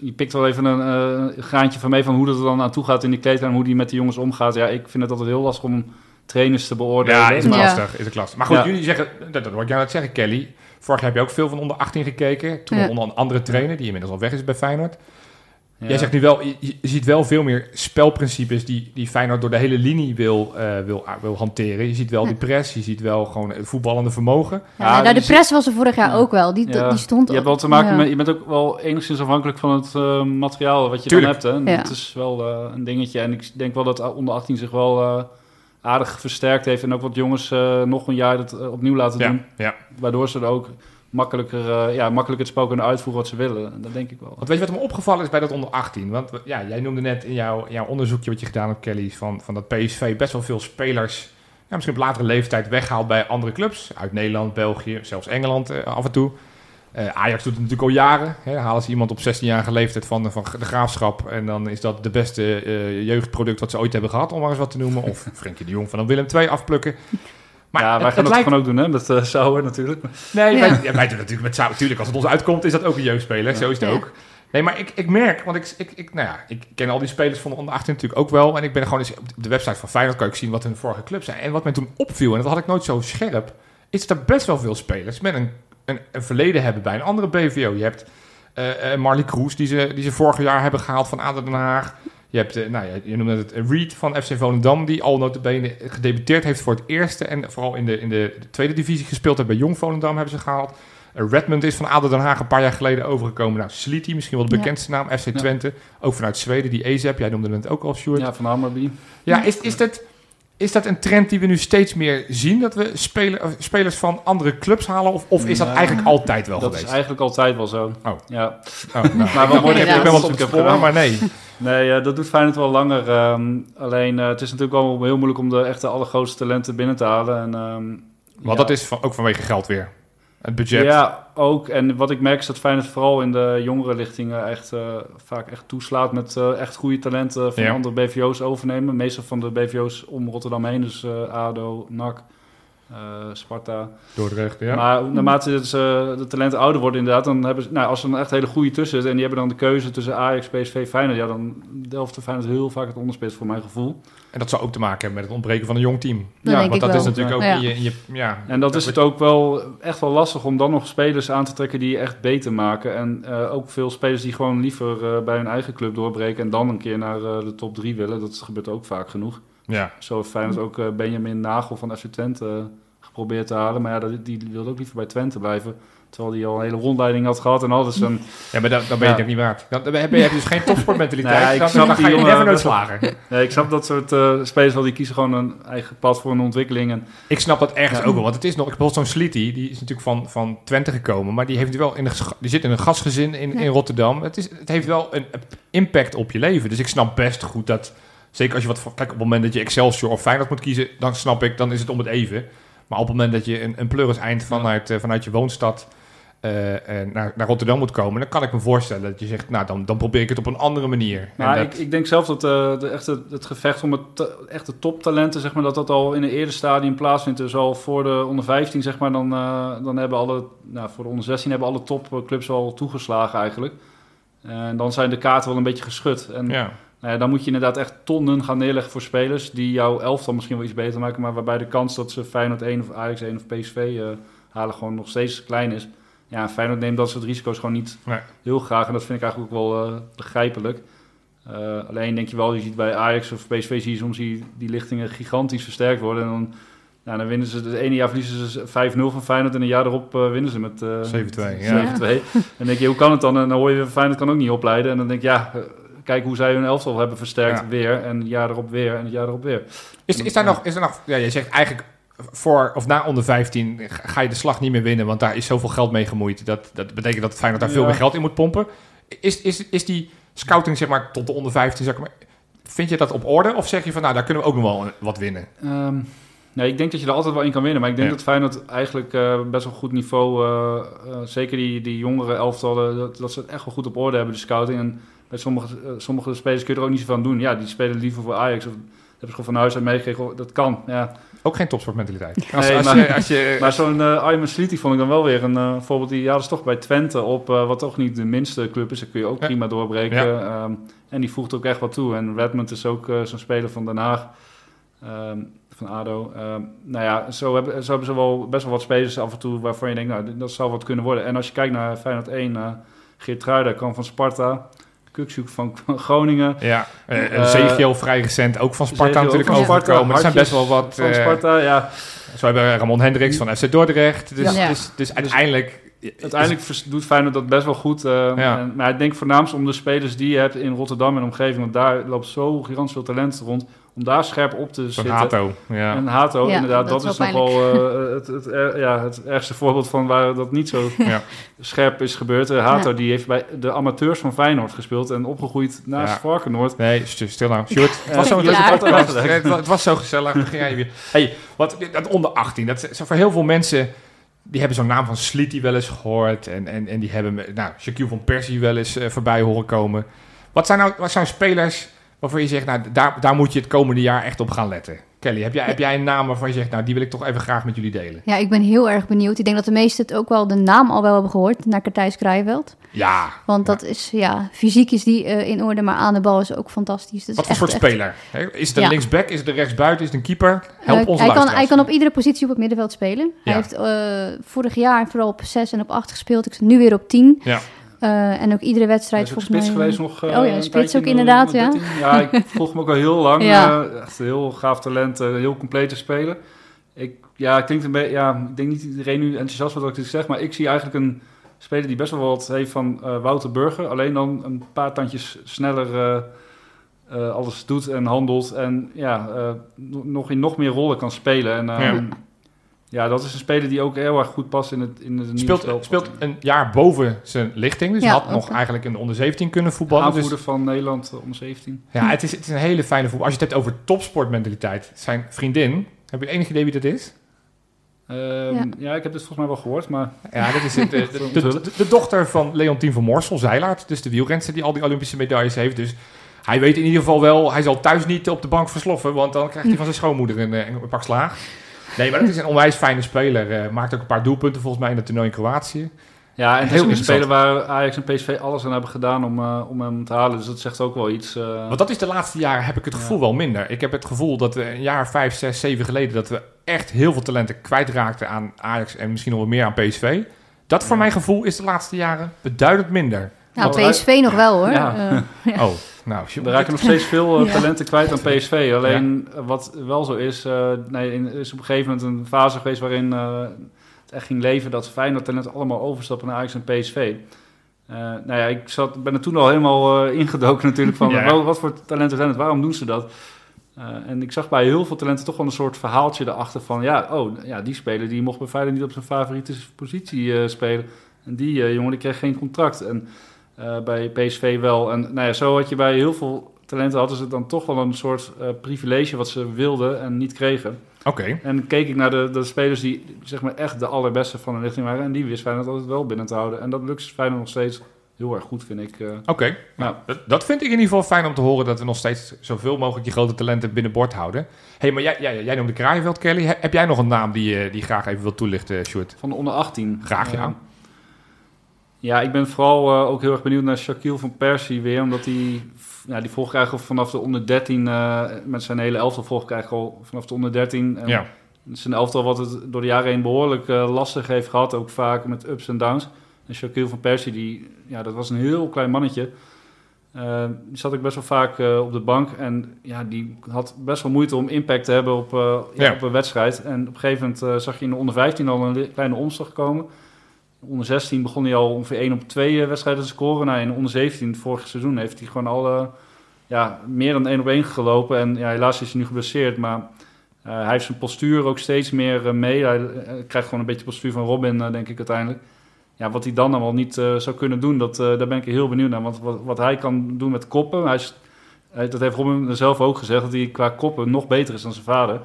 je pikt wel even een graantje van mee van hoe dat er dan aan toe gaat in die kleedkamer, hoe die met die jongens omgaat. Ja, ik vind het altijd heel lastig om trainers te beoordelen. Ja, is het Ja. lastig. Is het lastig. Maar goed, Ja. jullie zeggen, dat, dat word jij aan het zeggen, Kelly. Vorig jaar heb je ook veel van onder 18 gekeken. Toen Ja. onder een andere trainer, die inmiddels al weg is bij Feyenoord. Ja. Jij zegt nu wel, je, je ziet wel veel meer spelprincipes die, die Feyenoord door de hele linie wil, eh, wil, wil hanteren. Je ziet wel die press, je ziet wel gewoon het voetballende vermogen. ja, Ja, nou, de zit- press was er vorig jaar Ja. ook wel. Die, Ja. die stond Je hebt wel te maken ja. met, je bent ook wel enigszins afhankelijk van het eh, materiaal wat je Tuurlijk. dan hebt. Hè? Ja. Dat is wel eh, een dingetje. En ik denk wel dat onder 18 zich wel eh, aardig versterkt heeft. En ook wat jongens eh, nog een jaar dat eh, opnieuw laten Ja, doen. ja. Waardoor ze er ook makkelijker, eh, ja, makkelijker het spel kunnen uitvoeren wat ze willen. Dat denk ik wel. Want weet je wat me opgevallen is bij dat onder 18? Want ja, jij noemde net in jouw, jouw onderzoekje wat je gedaan hebt, Kelly, van, van dat PSV best wel veel spelers, ja, misschien op latere leeftijd, weghaalt bij andere clubs. Uit Nederland, België, zelfs Engeland af en toe. Eh, Ajax doet het natuurlijk al jaren. Hè, halen ze iemand op 16-jarige leeftijd van, de- van de graafschap. En dan is dat de beste eh, jeugdproduct wat ze ooit hebben gehad, om maar eens wat te noemen. Of Frenkie de Jong van een Willem II afplukken. Maar ja, het- wij het gaan dat lijkt- gewoon ook doen, hè, met uh, Sauer natuurlijk. Nee, Ja. wij, ja, wij doen natuurlijk met Sau. Natuurlijk, als het ons uitkomt, is dat ook een jeugdspeler. Ja. Zo is het Ja. ook. Nee, maar ik, ik merk, want ik, ik, ik, nou ja, ik ken al die spelers van de onder 18 natuurlijk ook wel. En ik ben gewoon eens op de website van Feyenoord kan ik zien wat hun vorige clubs zijn. En wat mij toen opviel, en dat had ik nooit zo scherp, is dat er best wel veel spelers met een, een, een verleden hebben bij een andere BVO. Je hebt eh, Marley Kroes, die ze, die ze vorig jaar hebben gehaald van ADO Den Haag. Je hebt, eh, nou ja, je noemde het Reed van FC Volendam, die al notabene gedebuteerd heeft voor het eerste. En vooral in de, in de, de tweede divisie gespeeld heeft bij Jong Volendam hebben ze gehaald. Eh, Redmond is van ADO Den Haag een paar jaar geleden overgekomen. Nou, Sliti, misschien wel de Ja. bekendste naam, FC Ja. Twente. Ook vanuit Zweden, die EZEP, jij noemde het ook al, Sjoerd. Ja, Ja, van Hammerby. is, is dat... Is dat een trend die we nu steeds meer zien? Dat we speler, spelers van andere clubs halen? Of, of is dat Nee. eigenlijk altijd wel Dat geweest? is eigenlijk altijd wel zo. Oh. Ja. Oh, nou, Maar wat ik, inderdaad ik ben wel op het maar nee. Nee, dat doet Feyenoord wel langer. ehm, alleen eh, het is natuurlijk wel heel moeilijk om de echte allergrootste talenten binnen te halen. En, ehm, Want ja. dat is van, ook vanwege geld weer. Het budget. Ja, ook. En wat ik merk is dat Feyenoord vooral in de jongere lichtingen echt, eh, vaak echt toeslaat met eh, echt goede talenten van Ja. andere BVO's overnemen. Meestal van de BVO's om Rotterdam heen, dus eh, ADO, NAC, eh, Sparta. Dordrecht, ja. Maar naarmate ze, de talenten ouder worden inderdaad, dan hebben ze, nou, als er een echt hele goede tussen zit en die hebben dan de keuze tussen Ajax, PSV, Feyenoord, ja, dan delft de Feyenoord heel vaak het onderspits voor mijn gevoel. En dat zou ook te maken hebben met het ontbreken van een jong team. Dat Ja, Want dat wel. is natuurlijk ook Ja. in je... In je ja, En dat is het ook wel echt wel lastig om dan nog spelers aan te trekken die je echt beter maken. En eh, ook veel spelers die gewoon liever eh, bij hun eigen club doorbreken en dan een keer naar eh, de top 3 willen. Dat gebeurt ook vaak genoeg. Ja. Zo heeft Feyenoord ook Benjamin Nagel van FC Twente eh, geprobeerd te halen. Maar ja, dat- die wilde ook liever bij Twente blijven. Terwijl hij al een hele rondleiding had gehad en alles. En, ja, maar dan, dan ben je Ja. het ook niet waard. Dan, dan heb je dus geen topsportmentaliteit. Nee, ik dan, snap dan ga je jongen never nooit slagen. nee, ik snap dat soort eh, spelers wel, die kiezen gewoon een eigen pad voor een ontwikkeling. En, Ik snap dat ergens Ja. ook wel. Want het is nog... Bijvoorbeeld zo'n Slity, die is natuurlijk van, van Twente gekomen. Maar die, heeft wel in ges- die zit in een gastgezin in, Ja. in Rotterdam. Het, is, het heeft wel een impact op je leven. Dus ik snap best goed dat... Zeker als je wat... Kijk, op het moment dat je Excelsior of Feyenoord moet kiezen... Dan snap ik, dan is het om het even. Maar op het moment dat je een, een pleuris eind vanuit, eh, vanuit je woonstad... eh, naar, naar Rotterdam moet komen, dan kan ik me voorstellen dat je zegt, nou dan, dan probeer ik het op een andere manier. En ik, ik denk zelf dat de, echte, het gevecht om het te- echte toptalenten, zeg maar, dat dat al in een eerder stadium plaatsvindt. Dus al voor de onder 15, zeg maar, dan, dan hebben alle, nou, voor de onder 16 hebben alle topclubs al toegeslagen eigenlijk. En dan zijn de kaarten wel een beetje geschud. En ja. Ja, dan moet je inderdaad echt tonnen gaan neerleggen voor spelers die jouw elftal misschien wel iets beter maken, maar waarbij de kans dat ze Feyenoord 1 of Ajax 1 of PSV eh, halen gewoon nog steeds klein is. Ja, en Feyenoord neemt dat soort risico's gewoon niet Nee. heel graag en dat vind ik eigenlijk ook wel eh, begrijpelijk. Eh, alleen denk je wel, je ziet bij Ajax of PSV zie je soms die, die lichtingen gigantisch versterkt worden en dan, nou, dan winnen ze, het ene jaar verliezen ze 5-0 van Feyenoord en een jaar erop eh, winnen ze met eh 7-2, ja. 7-2. En dan denk je, hoe kan het dan? En dan hoor je, Feyenoord kan ook niet opleiden. En dan denk je, ja, eh, kijk hoe zij hun elftal hebben versterkt Ja. weer. En het jaar erop weer en het jaar erop weer. Is, is daar nog, is er nog, ja, je zegt eigenlijk voor of na onder 15 ga je de slag niet meer winnen, want daar is zoveel geld mee gemoeid. Dat, dat betekent dat Feyenoord daar veel meer geld in moet pompen. Is, is, is die scouting zeg maar tot de onder 15, zeg maar, vind je dat op orde? Of zeg je van nou, daar kunnen we ook nog wel wat winnen? Ehm, nee, ik denk dat je er altijd wel in kan winnen. Maar ik denk Ja. dat Feyenoord eigenlijk eh, best wel goed niveau... eh, eh, zeker die, die jongere elftallen, dat, dat ze het echt wel goed op orde hebben, de scouting. En bij sommige, eh, sommige spelers kun je er ook niet zoveel aan doen. Ja, die spelen liever voor Ajax. Of hebben ze gewoon van huis uit meegekregen. Dat kan, ja. Ook geen topsportmentaliteit. Als, Nee, als, maar- je, als je, Maar zo'n uh, Ayman Sliti vond ik dan wel weer een eh, voorbeeld. Die ja, is toch bij Twente op, eh, wat toch niet de minste club is. Daar kun je ook Ja. prima doorbreken. Ehm, en die voegt ook echt wat toe. En Redmond is ook eh, zo'n speler van Den Haag. ehm, van ADO. Ehm, nou ja, zo hebben, zo hebben ze wel best wel wat spelers af en toe waarvan je denkt, nou, dat zou wat kunnen worden. En als je kijkt naar Feyenoord 1, eh Geert Truida kan van Sparta. Kukshoek van Groningen. ja, eh Eh, Zegio vrij recent ook van Sparta natuurlijk overgekomen. Er zijn best wel wat... Van eh, Sparta, ja. zo hebben we Ramon Hendricks van FC Dordrecht. Dus, Ja. dus, dus uiteindelijk... Uiteindelijk vers- doet Feyenoord dat best wel goed. eh, Ja. en, maar ik denk voornaamst om de spelers die je hebt in Rotterdam en omgeving. Want daar loopt zo gigantisch veel talent rond. Om daar scherp op te zitten. Hato. Ja. En Hato, Ja, inderdaad, dat dat, is is wel nog wel eh, het, het, er- ja, het ergste voorbeeld van waar dat niet zo Ja. scherp is gebeurd. Eh, Hato Ja. die heeft bij de amateurs van Feyenoord gespeeld en opgegroeid naast Ja. Varkenoord. Nee, st- stil nou. Sjoerd, het was zo'n Ja, leuke ja. podcast. Het was, zo gezellig. Dan ging jij weer. Hey, wat, dat onder 18, dat is voor heel veel mensen... Die hebben zo'n naam van Slitty wel eens gehoord. En, en, en die hebben nou, Shaquille van Persie wel eens eh, voorbij horen komen. Wat zijn nou wat zijn spelers waarvan je zegt... Nou, daar, daar moet je het komende jaar echt op gaan letten? Kelly, heb jij, heb jij een naam waarvan je zegt... Nou, die wil ik toch even graag met jullie delen? Ja, ik ben heel erg benieuwd. Ik denk dat de meesten het ook wel de naam al wel hebben gehoord, naar Kartijs Krijveld. Ja. Want dat is, ja, fysiek is die eh, in orde, maar aan de bal is ook fantastisch. Dat Wat voor soort echt- speler? Is het een Ja. linksback? Is het een rechtsbuiten? Is het een keeper? Help onze hij, kan, hij kan op iedere positie op het middenveld spelen. Ja. Hij heeft eh, vorig jaar vooral op 6 en op 8 gespeeld. Ik zit nu weer op 10. Ja. Eh, en ook iedere wedstrijd is ook volgens spits mij. geweest nog. eh, Oh ja, een spits ook in de- inderdaad, de ja. 13. Ja, ik volg hem ook al heel lang. Ja. eh, echt een heel gaaf talent, eh, heel complete speler. Ik, ja, klinkt een beetje, ja, ik denk niet dat iedereen nu enthousiast wordt wat ik dit zeg, maar ik zie eigenlijk een speler die best wel wat heeft van eh, Wouter Burger. Alleen dan een paar tandjes sneller, eh, eh, alles doet en handelt. En ja, eh, no- nog in nog meer rollen kan spelen. En eh, Ja. Ja. dat is een speler die ook heel erg goed past in het, in het nieuwe Speelt, spel. speelt een jaar boven zijn lichting. Dus Ja, had nog eigenlijk in de onder 17 kunnen voetballen. Dus, aanvoerder van Nederland eh, om 17. ja, het is, het is een hele fijne voetbal. Als je het hebt over topsportmentaliteit. Zijn vriendin, heb je enig idee wie dat is? Ehm, Ja. ja. ik heb dit volgens mij wel gehoord, maar Ja, dat is het, de, de, de, de- de dochter van Leontien van Morsel, zeilaard. Dus de wielrenster die al die Olympische medailles heeft. Dus hij weet in ieder geval wel, hij zal thuis niet op de bank versloffen. Want dan krijgt hij van zijn schoonmoeder een, eh, een pak slaag. Nee, maar dat is een onwijs fijne speler. Eh, maakt ook een paar doelpunten volgens mij in het toernooi in Kroatië. Ja, en het is Heel ook een speler waar Ajax en PSV alles aan hebben gedaan om, eh, om hem te halen. Dus dat zegt ook wel iets. eh. Want dat is de laatste jaren heb ik het Ja. gevoel wel minder. Ik heb het gevoel dat we een jaar, vijf, zes, zeven geleden... dat we echt heel veel talenten kwijtraakten aan Ajax en misschien nog wel meer aan PSV. Dat voor Ja. mijn gevoel is de laatste jaren beduidend minder. Nou, Want PSV nog wel hoor. Ja. Oh, nou, We raken nog steeds veel eh, Ja. talenten kwijt aan PSV. Alleen eh, wat wel zo is, eh, nee, in- er is op een gegeven moment een fase geweest waarin eh, het echt ging leven dat Feyenoord talenten allemaal overstappen naar Ajax en PSV. Eh, nou ja, ik zat, ben er toen al helemaal eh, ingedoken natuurlijk van Ja. wel, wat voor talenten zijn het, waarom doen ze dat? Eh, en ik zag bij heel veel talenten toch wel een soort verhaaltje erachter van ja, oh, ja, die speler die mocht bij Feyenoord niet op zijn favoriete positie eh, spelen. En die eh, jongen die kreeg geen contract. En eh, bij PSV wel. En nou ja, zo had je bij heel veel talenten hadden ze dan toch wel een soort eh, privilege wat ze wilden en niet kregen. Oké, En keek ik naar de, de spelers die zeg maar echt de allerbeste van hun richting waren. En die wist Feyenoord altijd wel binnen te houden. En dat lukt Feyenoord nog steeds heel erg goed, vind ik. eh. oké. Nou, dat, dat vind ik in ieder geval fijn om te horen... dat we nog steeds zoveel mogelijk die grote talenten binnenboord houden. Hé, hey, maar jij, jij, jij noemde Kraaienveld, Kelly. He- heb jij nog een naam die, je die je graag even wil toelichten, Sjoerd? Van de onder 18. Graag, ja. Ja, ik ben vooral eh, ook heel erg benieuwd naar Shaquille van Persie weer. Omdat hij, ja, die volg ik vanaf de onder 13, eh, met zijn hele elftal volg ik eigenlijk al vanaf de onder 13. En Ja. zijn elftal wat het door de jaren heen behoorlijk eh, lastig heeft gehad. Ook vaak met ups en downs. En Shaquille van Persie, die, ja, dat was een heel klein mannetje. Die zat ik best wel vaak op de bank. En ja, die had best wel moeite om impact te hebben op, ja, op een wedstrijd. En op een gegeven moment zag je in de onder 15 al een kleine omslag komen. Onder 16 begon hij al ongeveer 1 op 2 eh, wedstrijden te scoren. Nou, in de onder 17, vorig seizoen, heeft hij gewoon al eh, ja, meer dan 1 op 1 gelopen. En ja, helaas is hij nu geblesseerd, maar eh, hij heeft zijn postuur ook steeds meer mee. Hij krijgt gewoon een beetje postuur van Robin, denk ik uiteindelijk. Ja, wat hij dan allemaal niet zou kunnen doen, dat, daar ben ik heel benieuwd naar. Want wat, wat hij kan doen met koppen, hij- dat heeft Robin zelf ook gezegd, dat hij qua koppen nog beter is dan zijn vader.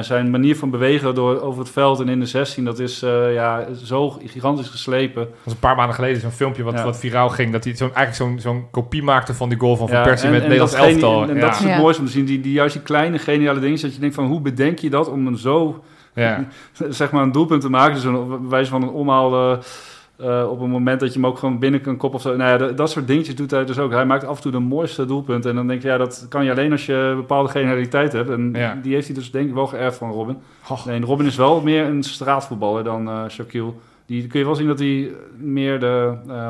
Zijn manier van bewegen door, over het veld en in de 16, dat is eh, ja, zo gigantisch geslepen. Dat was een paar maanden geleden zo'n filmpje wat, Ja. wat viraal ging. Dat hij zo'n, eigenlijk zo'n, zo'n kopie maakte van die goal van Van Ja, Persie en- met en Nederlands elftal. En ja. dat is het Ja. mooiste om te zien, die, die, juist die kleine geniale dingen, dat je denkt van hoe bedenk je dat om een zo ja. zeg maar een doelpunt te maken. Dus een wijze van een omhaal eh, eh, op een moment dat je hem ook gewoon binnen kan koppen of zo. Nou ja, dat, dat soort dingetjes doet hij dus ook. Hij maakt af en toe de mooiste doelpunten. En dan denk je, ja, dat kan je alleen als je een bepaalde genialiteit hebt. En Ja. die heeft hij dus denk ik wel geërfd van Robin. Oh. Nee, Robin is wel meer een straatvoetballer dan eh Shaquille. Die kun je wel zien dat hij meer de, eh,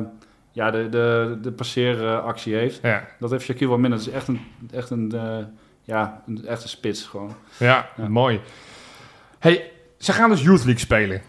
ja, de, de, de passeeractie heeft. Ja. Dat heeft Shaquille wel minder. Het is echt een, echt een, ja, een echte spits gewoon. Ja, Ja. mooi. Hey, ze gaan dus Youth League spelen.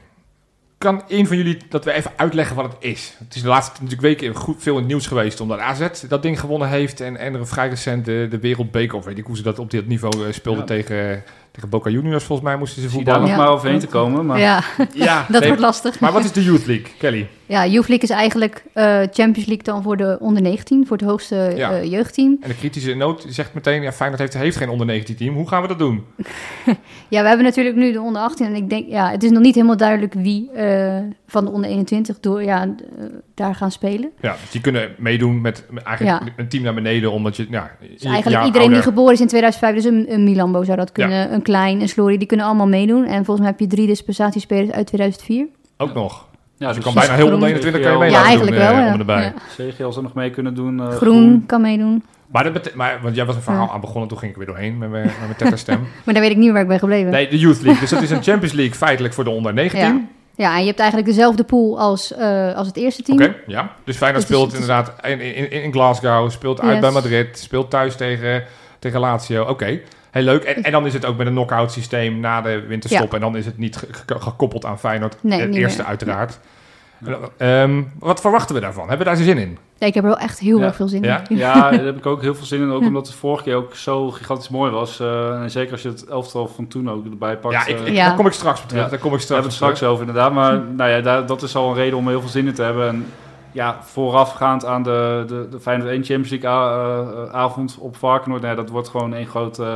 Kan een van jullie dat we even uitleggen wat het is? Het is de laatste natuurlijk weken goed veel in het nieuws geweest omdat AZ dat ding gewonnen heeft en, en er vrij recent de, de Wereldbeker, of weet ik hoe ze dat op dit niveau eh, speelden Ja. tegen, tegen Boca Juniors volgens mij moesten ze Zie je daar voetballen. nog Ja. maar overheen te komen. Maar Ja, Ja, dat nee, wordt lastig. maar wat is de Youth League, Kelly? Ja, Youth League is eigenlijk eh, Champions League dan voor de onder 19, voor het hoogste Ja. eh, jeugdteam. En de kritische noot zegt meteen, ja, Feyenoord heeft, heeft geen onder 19 team. Hoe gaan we dat doen? Ja, we hebben natuurlijk nu de onder 18 en ik denk, ja, het is nog niet helemaal duidelijk wie eh, van de onder 21 door, ja, daar gaan spelen. Ja, dus die kunnen meedoen met, met eigenlijk Ja. een team naar beneden, omdat je, ja, Dus eigenlijk iedereen die geboren is in 2005, dus een, een Milambo zou dat kunnen, een Klein, een Slory, die kunnen allemaal meedoen. En volgens mij heb je drie dispensatiespelers uit 2004. ook nog. ja, Dus je dus kan bijna heel onder groen. 21 kan je Ja, mee ja, eigenlijk doen, wel. ja. erbij. Ja. CGL zou nog mee kunnen doen. eh, Groen kan meedoen. Maar, dat bete- maar want jij was een verhaal Ja. aan begonnen, toen ging ik er weer doorheen met mijn, met mijn tetterstem. Maar dan weet ik niet waar ik ben gebleven. nee, de Youth League. Dus dat is een Champions League feitelijk voor de onder 19. Ja. Ja, en je hebt eigenlijk dezelfde pool als, eh, als het eerste team. Oké, ja. Dus Feyenoord is- speelt is- inderdaad in, in, in Glasgow, speelt uit Yes. bij Madrid, speelt thuis tegen, tegen Lazio. Oké, heel leuk. En, en dan is het ook met een knock-out systeem na de winterstop. En dan is het niet ge- ge- gekoppeld aan Feyenoord. Nee, het eerste meer. uiteraard. Ehm, wat verwachten we daarvan? Hebben we daar zin in? Ja, ik heb er wel echt heel Ja. erg veel zin Ja? in. Ja, daar heb ik ook heel veel zin in. Ook Ja. omdat het vorige keer ook zo gigantisch mooi was. Eh, en zeker als je het elftal van toen ook erbij pakt. Ja, ik, eh, ik- Ja. daar kom ik straks op terug. Ja. Daar kom ik we straks hebben het op straks over inderdaad. Maar nou ja, daar, dat is al een reden om heel veel zin in te hebben. En ja, voorafgaand aan de, de, de Feyenoord 1 Champions League eh, avond op Varkenoord. Nou, ja, dat wordt gewoon één groot eh,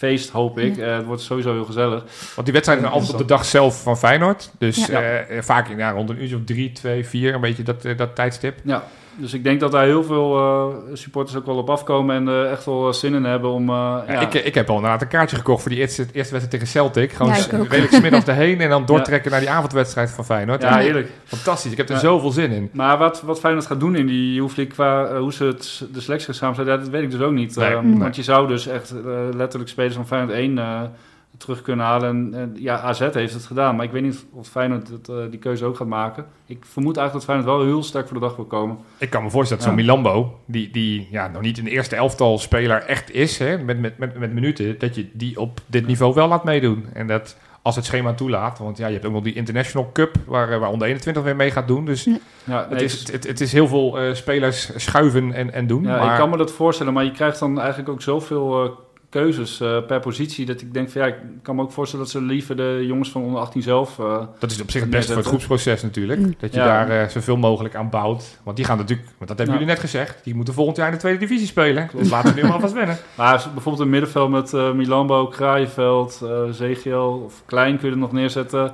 feest, hoop ik. Eh, het wordt sowieso heel gezellig. Want die wedstrijden zijn altijd op de dag zelf van Feyenoord. Dus Ja. eh, vaak ja, rond een uurtje of drie, twee, vier, een beetje dat, eh, dat tijdstip. Ja, dus ik denk dat daar heel veel eh, supporters ook wel op afkomen en eh, echt wel zin in hebben om... eh, Ja, ja, ik, ik heb al inderdaad een kaartje gekocht voor die eerste, eerste wedstrijd tegen Celtic. Gewoon Ja, redelijk smiddags erheen en dan doortrekken naar die avondwedstrijd van Feyenoord. ja, Ja, heerlijk. fantastisch. Ik heb er Ja. zoveel zin in. Maar wat, wat Feyenoord gaat doen in die League qua eh, hoe ze het, de selectie gaan samenstellen, dat weet ik dus ook niet. Nee, Ehm, nee. Want je zou dus echt eh, letterlijk spelers van Feyenoord 1 eh, terug kunnen halen. En, en ja, AZ heeft het gedaan, maar ik weet niet of Feyenoord het, eh, die keuze ook gaat maken. Ik vermoed eigenlijk dat Feyenoord wel heel sterk voor de dag wil komen. Ik kan me voorstellen dat zo'n. Milambo, die, die ja, nog niet een eerste elftal speler echt is, hè, met, met, met, met minuten, dat je die op dit niveau wel laat meedoen. En dat als het schema toelaat, want ja, je hebt ook nog die International Cup, waar, eh, waar onder 21 weer mee gaat doen. Dus Ja, het, nee, is, het, het is heel veel eh, spelers schuiven en, en doen. Ja, maar ik kan me dat voorstellen, maar je krijgt dan eigenlijk ook zoveel eh, keuzes eh, per positie. Dat ik denk van ja, ik kan me ook voorstellen dat ze liever de jongens van onder 18 zelf. eh, dat is op zich het beste voor het groepsproces natuurlijk. Mm. Dat je Ja. daar eh, zoveel mogelijk aan bouwt. Want die gaan natuurlijk, want dat hebben Ja. jullie net gezegd, die moeten volgend jaar in de tweede divisie spelen. Klopt. Dus laten we nu maar alvast wennen. maar bijvoorbeeld een middenveld met eh Milambo, Kraaienveld, eh Zegiel of Klein kun je er nog neerzetten.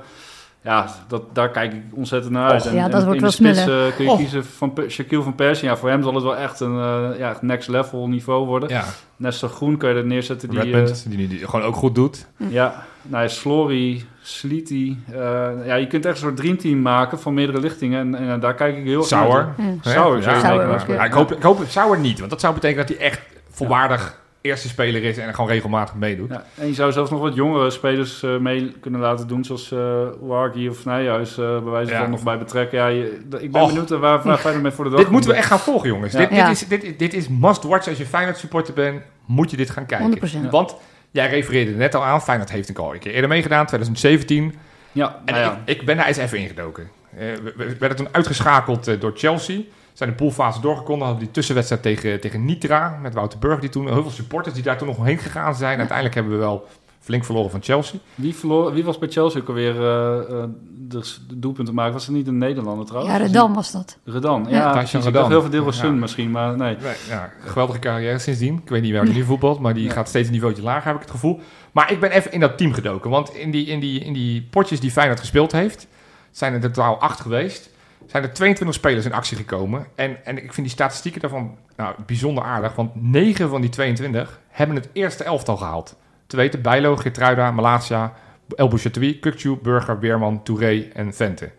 Ja, dat, daar kijk ik ontzettend naar uit. Och. Ja, dat wordt in wel de spits eh, kun je Och. kiezen van Shaquille van Persie. Ja, voor hem zal het wel echt een eh, ja, next level niveau worden. Ja, Nestor Groen kun je er neerzetten. Die, Redmond, die, die, die gewoon ook goed doet. eh, ja, nou, ja, Slory, Sleety. eh, ja, je kunt echt een soort dreamteam maken van meerdere lichtingen. En, en daar kijk ik heel erg naar Sauer. Ja. Sauer, Sauer ja. Ja, ik, hoop, ik hoop Sauer niet, want dat zou betekenen dat hij echt volwaardig eerste speler is en gewoon regelmatig meedoet. Ja, en je zou zelfs nog wat jongere spelers eh, mee kunnen laten doen, zoals uh, Wargi of Nijhuis, eh bij wijze van Ja. nog bij betrekken. Ja, je, ik ben Och. benieuwd eh, waar, waar Feyenoord mee voor de dag Dit moeten we echt gaan volgen, jongens. Ja. Dit, dit, Ja. is, dit, dit is must watch. Als je Feyenoord supporter bent, moet je dit gaan kijken. 100%. Want jij refereerde net al aan, Feyenoord heeft een al een keer eerder meegedaan, 2017. Ja, En nou ja. ik, ik ben daar eens even ingedoken. Eh, we, we werden toen uitgeschakeld eh, door Chelsea. Zijn de poolfase doorgekomen. Hadden we die tussenwedstrijd tegen, tegen Nitra. Met Wouter Burg. Die toen, heel veel supporters die daar toen nog heen gegaan zijn. Uiteindelijk hebben we wel flink verloren van Chelsea. Wie, verloor, wie was bij Chelsea ook alweer eh, eh, de, de doelpunten maken? Was het niet een Nederlander trouwens? Ja, Redan was dat. Redan, ja. Ja. precies. Redan. dacht heel veel deel Ja. Sun misschien, maar nee. Nee, ja, geweldige carrière sindsdien. Ik weet niet waar hij nu voetbalt, maar die Ja. gaat steeds een niveautje lager, heb ik het gevoel. Maar ik ben even in dat team gedoken. Want in die, in die, in die potjes die Feyenoord gespeeld heeft, zijn er totaal acht geweest. Zijn er 22 spelers in actie gekomen. En, en ik vind die statistieken daarvan nou, bijzonder aardig. Want 9 van die 22 hebben het eerste elftal gehaald. Te weten Bijlo, Gertruida, Malasia, El Bouchatoui, Kukcu, Burger, Weerman, Touré en Vente.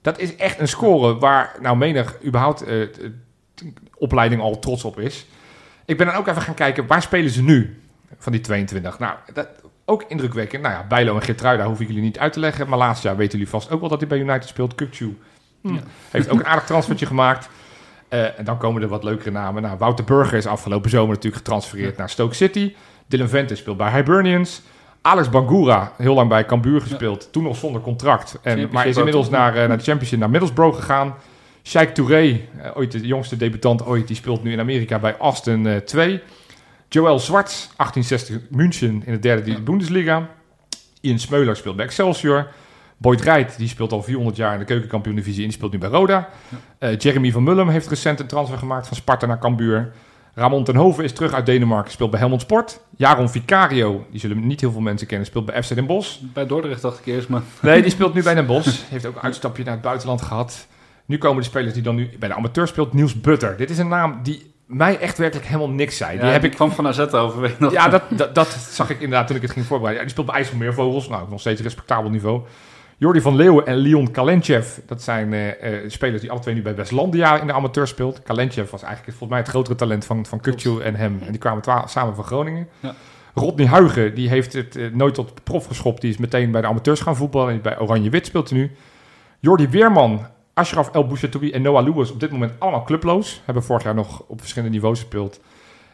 Dat is echt een score waar nou menig überhaupt eh, opleiding al trots op is. Ik ben dan ook even gaan kijken, waar spelen ze nu van die 22? Nou, dat, ook indrukwekkend. Nou ja, Bijlo en Gertruida hoef ik jullie niet uit te leggen. Malasia weten jullie vast ook wel dat hij bij United speelt. Kukcu hm, Ja. heeft ook een aardig transfertje gemaakt. Eh, en dan komen er wat leukere namen. Nou, Wouter Burger is afgelopen zomer natuurlijk getransfereerd naar Stoke City. Dylan Vente speelt bij Hibernians. Alex Bangura, heel lang bij Cambuur gespeeld. Toen nog zonder contract. En, maar is inmiddels naar, eh, naar de Championship, naar Middlesbrough gegaan. Sheikh Touré, eh, ooit de jongste debutant ooit, die speelt nu in Amerika bij Austin eh 2. Joël Zwarts, 1860 München in de derde Ja. Bundesliga. Ian Smeuler speelt bij Excelsior. Boyd Rijt, die speelt al 400 jaar in de keukenkampioen-divisie en die speelt nu bij Roda. Eh, Jeremy van Mullum heeft recent een transfer gemaakt van Sparta naar Cambuur. Ramon ten Hoven is terug uit Denemarken, speelt bij Helmond Sport. Jaron Vicario, die zullen niet heel veel mensen kennen, speelt bij FC Den Bosch. Bij Dordrecht dacht ik eerst, maar... Nee, die speelt nu bij Den Bosch. Heeft ook een uitstapje naar het buitenland gehad. Nu komen de spelers die dan nu bij de amateur speelt. Niels Butter. Dit is een naam die mij echt werkelijk helemaal niks zei. Ja, die heb ik kwam van AZ over, ja, dat, dat, dat zag ik inderdaad toen ik het ging voorbereiden. Ja, die speelt bij IJsselmeervogels. Nou, nog steeds een respectabel niveau. Jordi van Leeuwen en Leon Kalentjev. Dat zijn eh, eh, spelers die alle twee nu bij Westlandia in de amateur speelt. Kalentjev was eigenlijk volgens mij het grotere talent van, van en hem. En die kwamen samen van Groningen. Ja. Rodney Huigen, die heeft het eh, nooit tot prof geschopt. Die is meteen bij de amateurs gaan voetballen. En bij Oranje-Wit speelt hij nu. Jordi Weerman, Ashraf El Bouchatoui en Noah Lewis op dit moment allemaal clubloos. Hebben vorig jaar nog op verschillende niveaus gespeeld.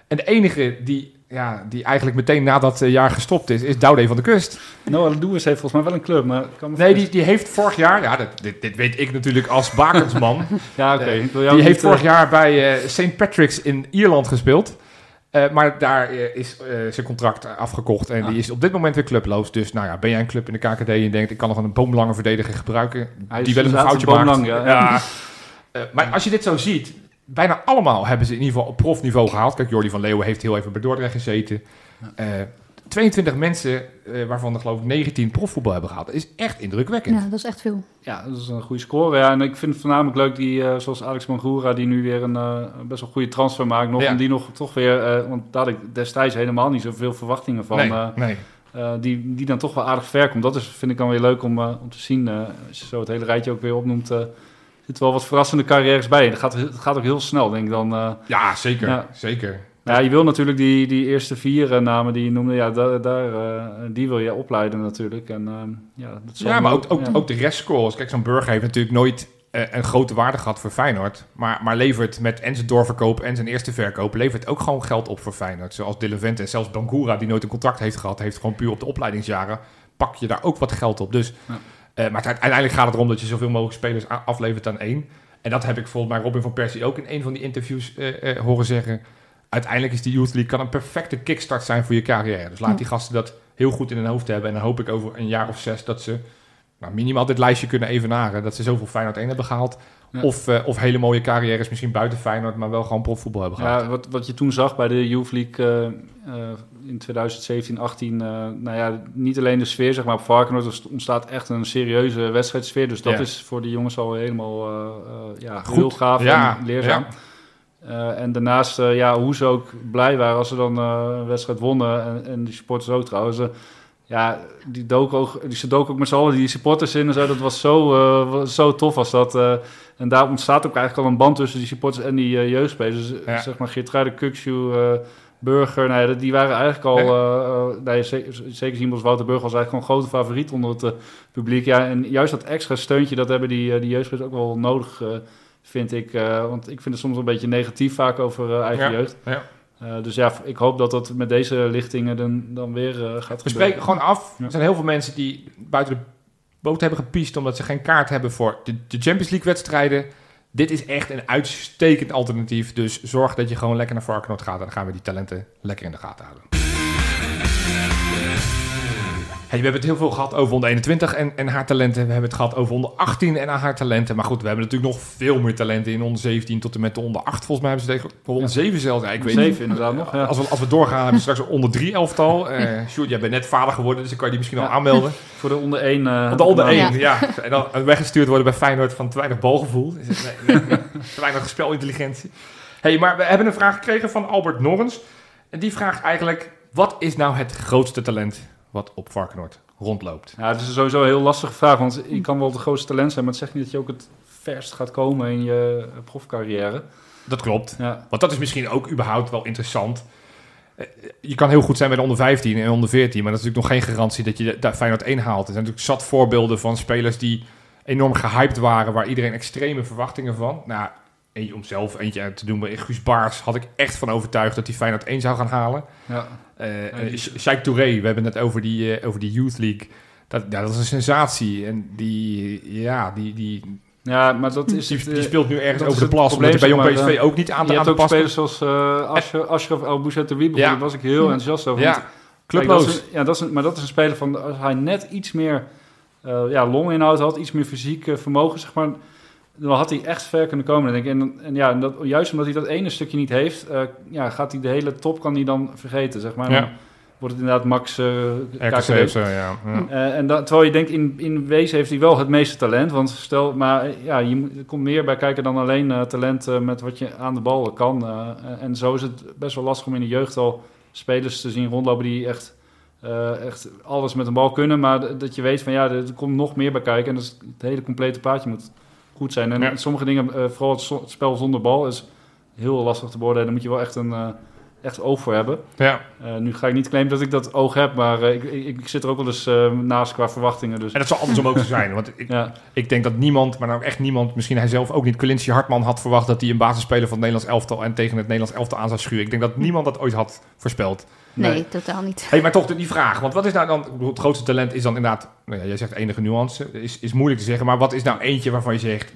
En de enige die, ja, die eigenlijk meteen na dat jaar gestopt is, is Doude van de Kust. Noah Lewis heeft volgens mij wel een club, maar... Kan Nee, die, die heeft vorig jaar, ja, dat, dit, dit weet ik natuurlijk als bakensman. Ja, oké. Eh, die heeft vorig eh, jaar bij eh, St. Patrick's in Ierland gespeeld. Maar daar is zijn contract afgekocht en Ah. die is op dit moment weer clubloos. Dus nou ja, ben jij een club in de KKD en denkt, ik kan nog een boomlange verdediger gebruiken, die wel eens een foutje maakt. ja. Maar als je dit zo ziet, bijna allemaal hebben ze in ieder geval op profniveau gehaald. Kijk, Jordi van Leeuwen heeft heel even bij Dordrecht gezeten. Eh, 22 mensen, eh, waarvan er geloof ik 19 profvoetbal hebben gehaald. Dat is echt indrukwekkend. Ja, dat is echt veel. Ja, dat is een goede score. Ja, en ik vind het voornamelijk leuk die, eh, zoals Alex Mangura, die nu weer een eh, best wel goede transfer maakt. Nog Ja. om die nog toch weer, eh, want daar had ik destijds helemaal niet zoveel verwachtingen van. nee, eh, nee. eh, die, die dan toch wel aardig ver komt. Dat is, vind ik dan weer leuk om, eh, om te zien. eh, als je zo het hele rijtje ook weer opnoemt, eh zit wel wat verrassende carrières bij. Het gaat, het gaat ook heel snel, denk ik dan. eh. Ja, zeker. Ja. zeker. ja, je wil natuurlijk die, die eerste vier eh, namen die je noemde, ja, daar, daar, eh, die wil je opleiden natuurlijk. En, ehm, ja, dat zal Ja, maar ook, ook, ja. ook de restscores. Kijk, zo'n Burger heeft natuurlijk nooit een grote waarde gehad voor Feyenoord. Maar, maar levert met en zijn doorverkoop en zijn eerste verkoop... levert ook gewoon geld op voor Feyenoord. Zoals De Levente en zelfs Bangura, die nooit een contract heeft gehad... heeft gewoon puur op de opleidingsjaren... pak je daar ook wat geld op. Dus, Ja. Eh, maar het- uiteindelijk gaat het erom dat je zoveel mogelijk spelers aflevert aan één. En dat heb ik volgens mij Robin van Persie ook in een van die interviews eh, eh, horen zeggen. Uiteindelijk is die Youth League kan een perfecte kickstart zijn voor je carrière. Dus laat Ja. die gasten dat heel goed in hun hoofd hebben. En dan hoop ik over een jaar of zes dat ze nou, minimaal dit lijstje kunnen evenaren. Dat ze zoveel Feyenoord 1 hebben gehaald. Ja. Of, eh, of hele mooie carrières, misschien buiten Feyenoord, maar wel gewoon profvoetbal hebben gehad. Ja, wat, wat je toen zag bij de Youth League eh, eh, in 2017, 18, eh, nou ja, niet alleen de sfeer, zeg maar, op Varkenoord, ontstaat echt een serieuze wedstrijdsfeer. Dus dat Ja. is voor die jongens al helemaal ja, Goed. heel gaaf Ja, en leerzaam. En daarnaast, ja, hoe ze ook blij waren als ze dan een wedstrijd wonnen. En, en die supporters ook trouwens. Ja, die doken ook, die, ze doken ook met z'n allen die supporters in en zo. Dat was zo, eh, zo tof was dat. eh. en daar ontstaat ook eigenlijk al een band tussen die supporters en die eh, jeugdspelers. Dus, Ja. Zeg maar Geertruiden, Kukshoe, Burger. Ja, die waren eigenlijk al... Ja. ja, zeker, zien als Wouter Burger was eigenlijk gewoon een grote favoriet onder het publiek. Ja, en juist dat extra steuntje, dat hebben die, die jeugdspelers ook wel nodig, vind ik. want ik vind het soms een beetje negatief vaak over eigen Ja, jeugd. ja. Eh, dus ja, ik hoop dat dat met deze lichtingen dan, dan weer eh, gaat We gebeuren. spreken gewoon af. Ja. Er zijn heel veel mensen die buiten de boot hebben gepiest... omdat ze geen kaart hebben voor de, de Champions League wedstrijden. Dit is echt een uitstekend alternatief. Dus zorg dat je gewoon lekker naar Varkenoord gaat... en dan gaan we die talenten lekker in de gaten houden. We hebben het heel veel gehad over onder 21 en, en haar talenten. We hebben het gehad over onder 18 en haar talenten. Maar goed, we hebben natuurlijk nog veel meer talenten in onder 17 tot en met de onder 8. Volgens mij hebben ze tegen onder 7 zelfs. Ja, ik weet Zeven niet. inderdaad nog, ja. Als, we, als we doorgaan, hebben we straks een onder 3 elftal. Eh Sjoerd, jij bent net vader geworden, dus dan kan je die misschien al aanmelden. Voor de onder 1. eh, Want de onder 1, Ja. ja. En dan weggestuurd worden bij Feyenoord van te weinig balgevoel. Nee, nee, nee. te weinig spelintelligentie. hey, maar we hebben een vraag gekregen van Albert Norrens. En die vraagt eigenlijk, wat is nou het grootste talent wat op Varkenoord rondloopt? Ja, het is sowieso een heel lastige vraag, want je kan wel de grootste talent zijn, maar het zegt niet dat je ook het verst gaat komen in je profcarrière. Dat klopt. Ja, Want dat is misschien ook überhaupt wel interessant. Eh, Je kan heel goed zijn bij de onder 15 en onder 14, maar dat is natuurlijk nog geen garantie dat je daar Feyenoord 1 haalt. Er zijn natuurlijk zat voorbeelden van spelers die enorm gehyped waren, waar iedereen extreme verwachtingen van. Nou, eentje om zelf eentje te doen, bij Guus Baars had ik echt van overtuigd dat hij Feyenoord 1 zou gaan halen. ja. Sheikh Touré, we hebben het over die, eh, over die Youth League. Dat, ja, dat is een sensatie. En die, ja, die, die, ja maar dat is die, het, die speelt nu ergens over de plas, omdat hij bij probleem, Jong PSV ook niet aan je aan hebt te ook spelers zoals uh, Ashraf, Ashraf El Bouchatoui Ja. was ik heel enthousiast over. Ja, clubloos. Kijk, dat is een- ja, dat is een, maar dat is een speler van, als hij net iets meer eh ja, longinhoud had, iets meer fysiek vermogen, zeg maar, dan had hij echt ver kunnen komen, denk ik. En, en ja, dat, juist omdat hij dat ene stukje niet heeft, eh, ja, gaat hij de hele top kan hij dan vergeten, zeg maar. Ja. Dan wordt het inderdaad Max RKC zo, ja. ja. Eh, en dat, terwijl je denkt, in, in wezen heeft hij wel het meeste talent. Want stel, maar ja, je, moet- er komt meer bij kijken dan alleen talent met wat je aan de bal kan. en zo is het best wel lastig om in de jeugd al spelers te zien rondlopen die echt, echt alles met een bal kunnen. Maar dat je weet van ja, er komt nog meer bij kijken. En dus het hele complete plaatje moet goed zijn. En Ja. sommige dingen, eh, vooral het, spel zonder bal, is heel lastig te beoordelen. Dan moet je wel echt een, eh, echt oog voor hebben. Ja. Eh, nu ga ik niet claimen dat ik dat oog heb, maar ik, ik, ik zit er ook wel eens naast qua verwachtingen. Dus En dat zal andersom ook zo zijn. Want ik, ja, ik denk dat niemand, maar nou echt niemand, misschien hij zelf ook niet, Colinci Hartman had verwacht dat hij een basisspeler van het Nederlands elftal en tegen het Nederlands elftal aan zou schuren. Ik denk dat niemand dat ooit had voorspeld. Nee, Nee. totaal niet. Hey, maar toch die vraag. Want wat is nou dan... Het grootste talent is dan inderdaad... Nou ja, jij zegt enige nuance. Is, is moeilijk te zeggen. Maar wat is nou eentje waarvan je zegt...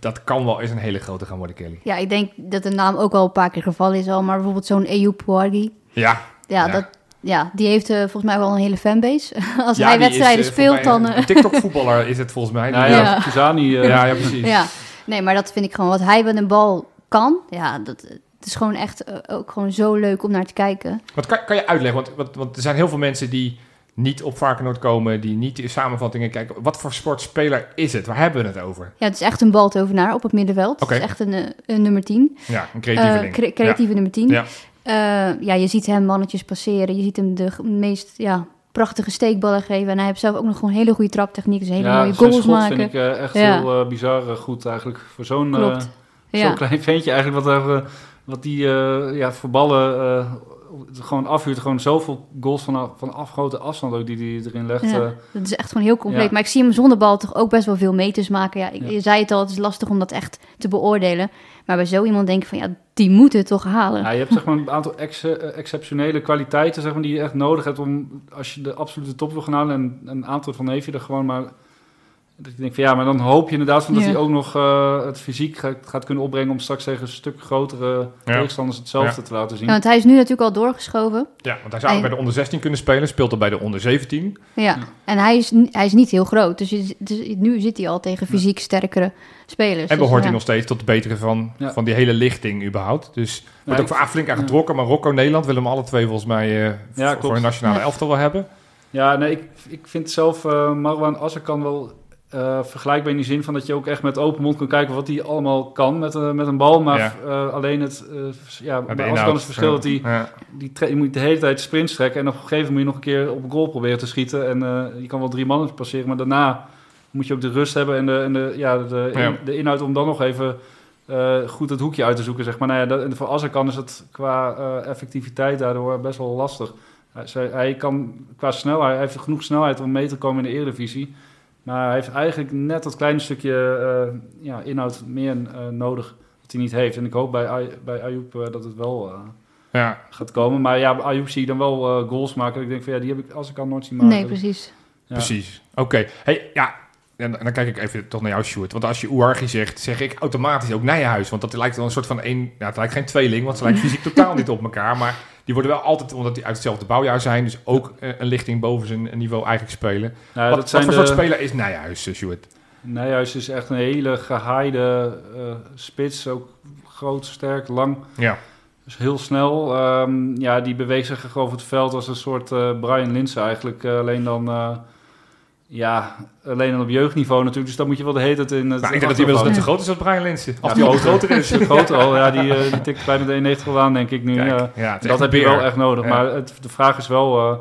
Dat kan wel eens een hele grote gaan worden, Kelly. Ja, ik denk dat de naam ook al een paar keer gevallen is al. Maar bijvoorbeeld zo'n Eyoub Ouarghi. Ja. Ja, Ja. Dat, ja, die heeft eh, volgens mij wel een hele fanbase. Als Ja, hij wedstrijden is, eh, speelt, dan... Een eh, TikTok-voetballer is het volgens mij. nou Die- ja, Ja. Kuzani, ja, ja, precies. ja, nee, maar dat vind ik gewoon... Wat hij met een bal kan, ja, dat, het is gewoon echt eh, ook gewoon zo leuk om naar te kijken. Wat kan, kan je uitleggen? Want, want, want er zijn heel veel mensen die niet op Varkenoord komen... die niet de samenvattingen kijken. Wat voor sportspeler is het? Waar hebben we het over? Ja, het is echt een baltovenaar op het middenveld. Oké. Het is echt een, eh, een nummer 10. Ja, een Eh, creatieveling. cre- creatieve nummer 10. Ja. Eh, ja, je ziet hem mannetjes passeren. Je ziet hem de meest ja, prachtige steekballen geven. En hij heeft zelf ook nog gewoon hele goede traptechniek. Dus hele ja, mooie goals schot maken. vind ik eh, echt Ja. heel eh, bizar eh, goed eigenlijk. Voor zo'n eh, Ja. klein ventje eigenlijk, wat, er, wat die eh, ja, voor ballen eh, gewoon afhuurt. Gewoon zoveel goals van, van afgrote afstand ook die hij erin legt. Ja, eh. dat is echt gewoon heel compleet. Ja. Maar ik zie hem zonder bal toch ook best wel veel meters maken. Ja, ik, Ja. Je zei het al, het is lastig om dat echt te beoordelen. Maar bij zo iemand denk ik van, ja, die moet het toch halen. Ja, je hebt zeg maar een aantal ex- exceptionele kwaliteiten zeg maar, die je echt nodig hebt om, als je de absolute top wil gaan halen, en een aantal van heeft je er gewoon maar... Dat je denkt van ja, maar dan hoop je inderdaad van dat Ja. hij ook nog eh, het fysiek gaat, gaat kunnen opbrengen om straks tegen een stuk grotere Ja. tegenstanders hetzelfde Ja. te laten zien. Ja, want hij is nu natuurlijk al doorgeschoven. Ja, want hij zou ook bij de onder 16 kunnen spelen. Speelt er bij de onder 17. Ja, en hij is, hij is niet heel groot. Dus, je, dus nu zit hij al tegen fysiek sterkere spelers. En Dus, behoort ja. hij nog steeds tot de betere van, Ja. van die hele lichting überhaupt. Dus wordt ook ik- flink aan getrokken. Marokko, Nederland willen hem alle twee volgens mij eh, Ja, voor- voor een nationale Ja. elftal wel hebben. Ja, nee, ik, ik vind zelf eh Marwan Azarkan wel eh, vergelijkbaar in die zin van dat je ook echt met open mond kan kijken wat hij allemaal kan met, eh, met een bal. Maar Ja. eh, alleen het, ja, bij Azarkan is het verschil ja. dat hij Ja. die tre- je moet de hele tijd sprints trekken en op een gegeven moment moet je nog een keer op een goal proberen te schieten. En je kan wel drie mannen passeren, maar daarna moet je ook de rust hebben en de, en de, ja, de, Ja. de inhoud om dan nog even goed het hoekje uit te zoeken. Zeg maar. Nou ja, dat, en voor Azarkan is het qua effectiviteit daardoor best wel lastig. Hij, hij kan qua snelheid, hij heeft genoeg snelheid om mee te komen in de Eredivisie. Maar hij heeft eigenlijk net dat kleine stukje eh, ja, inhoud meer eh, nodig dat hij niet heeft. En ik hoop bij, Ay- bij Ayoub eh, dat het wel... eh, Ja. gaat komen. Maar ja, bij Ayoub zie je dan wel goals maken. Ik denk van ja, die heb ik als ik al nooit zien maken. Nee, precies. Ja. Precies. Oké. Hey, ja. En dan kijk ik even toch naar jou, Sjoerd. Want als je Ouarghi zegt, zeg ik automatisch ook Nijenhuis. Want dat lijkt wel een soort van één... Ja, het lijkt geen tweeling, want ze lijken fysiek totaal niet op elkaar. Maar die worden wel altijd, omdat die uit hetzelfde bouwjaar zijn... dus ook eh, een lichting boven zijn niveau eigenlijk spelen. Nou, wat dat zijn wat voor de, soort speler is Nijenhuis, eh, Sjoerd? Nijhuis is echt een hele gehaaide eh, spits. Ook groot, sterk, lang. Ja. Dus heel snel. Ehm, ja, die beweegt zich over het veld als een soort eh, Brian Linsen eigenlijk. Alleen dan... ja, alleen dan op jeugdniveau natuurlijk. Dus dan moet je wel de hele tijd in het Nou, ik denk dat hij inmiddels net zo groot is als Brian Linsen. Of Ja, die al groter. groter is. Groot al, ja, die, eh, die tikt bijna de 91 wel aan, denk ik nu. Kijk, ja. Dat heb je wel echt nodig. Ja. Maar het, de vraag is wel, eh,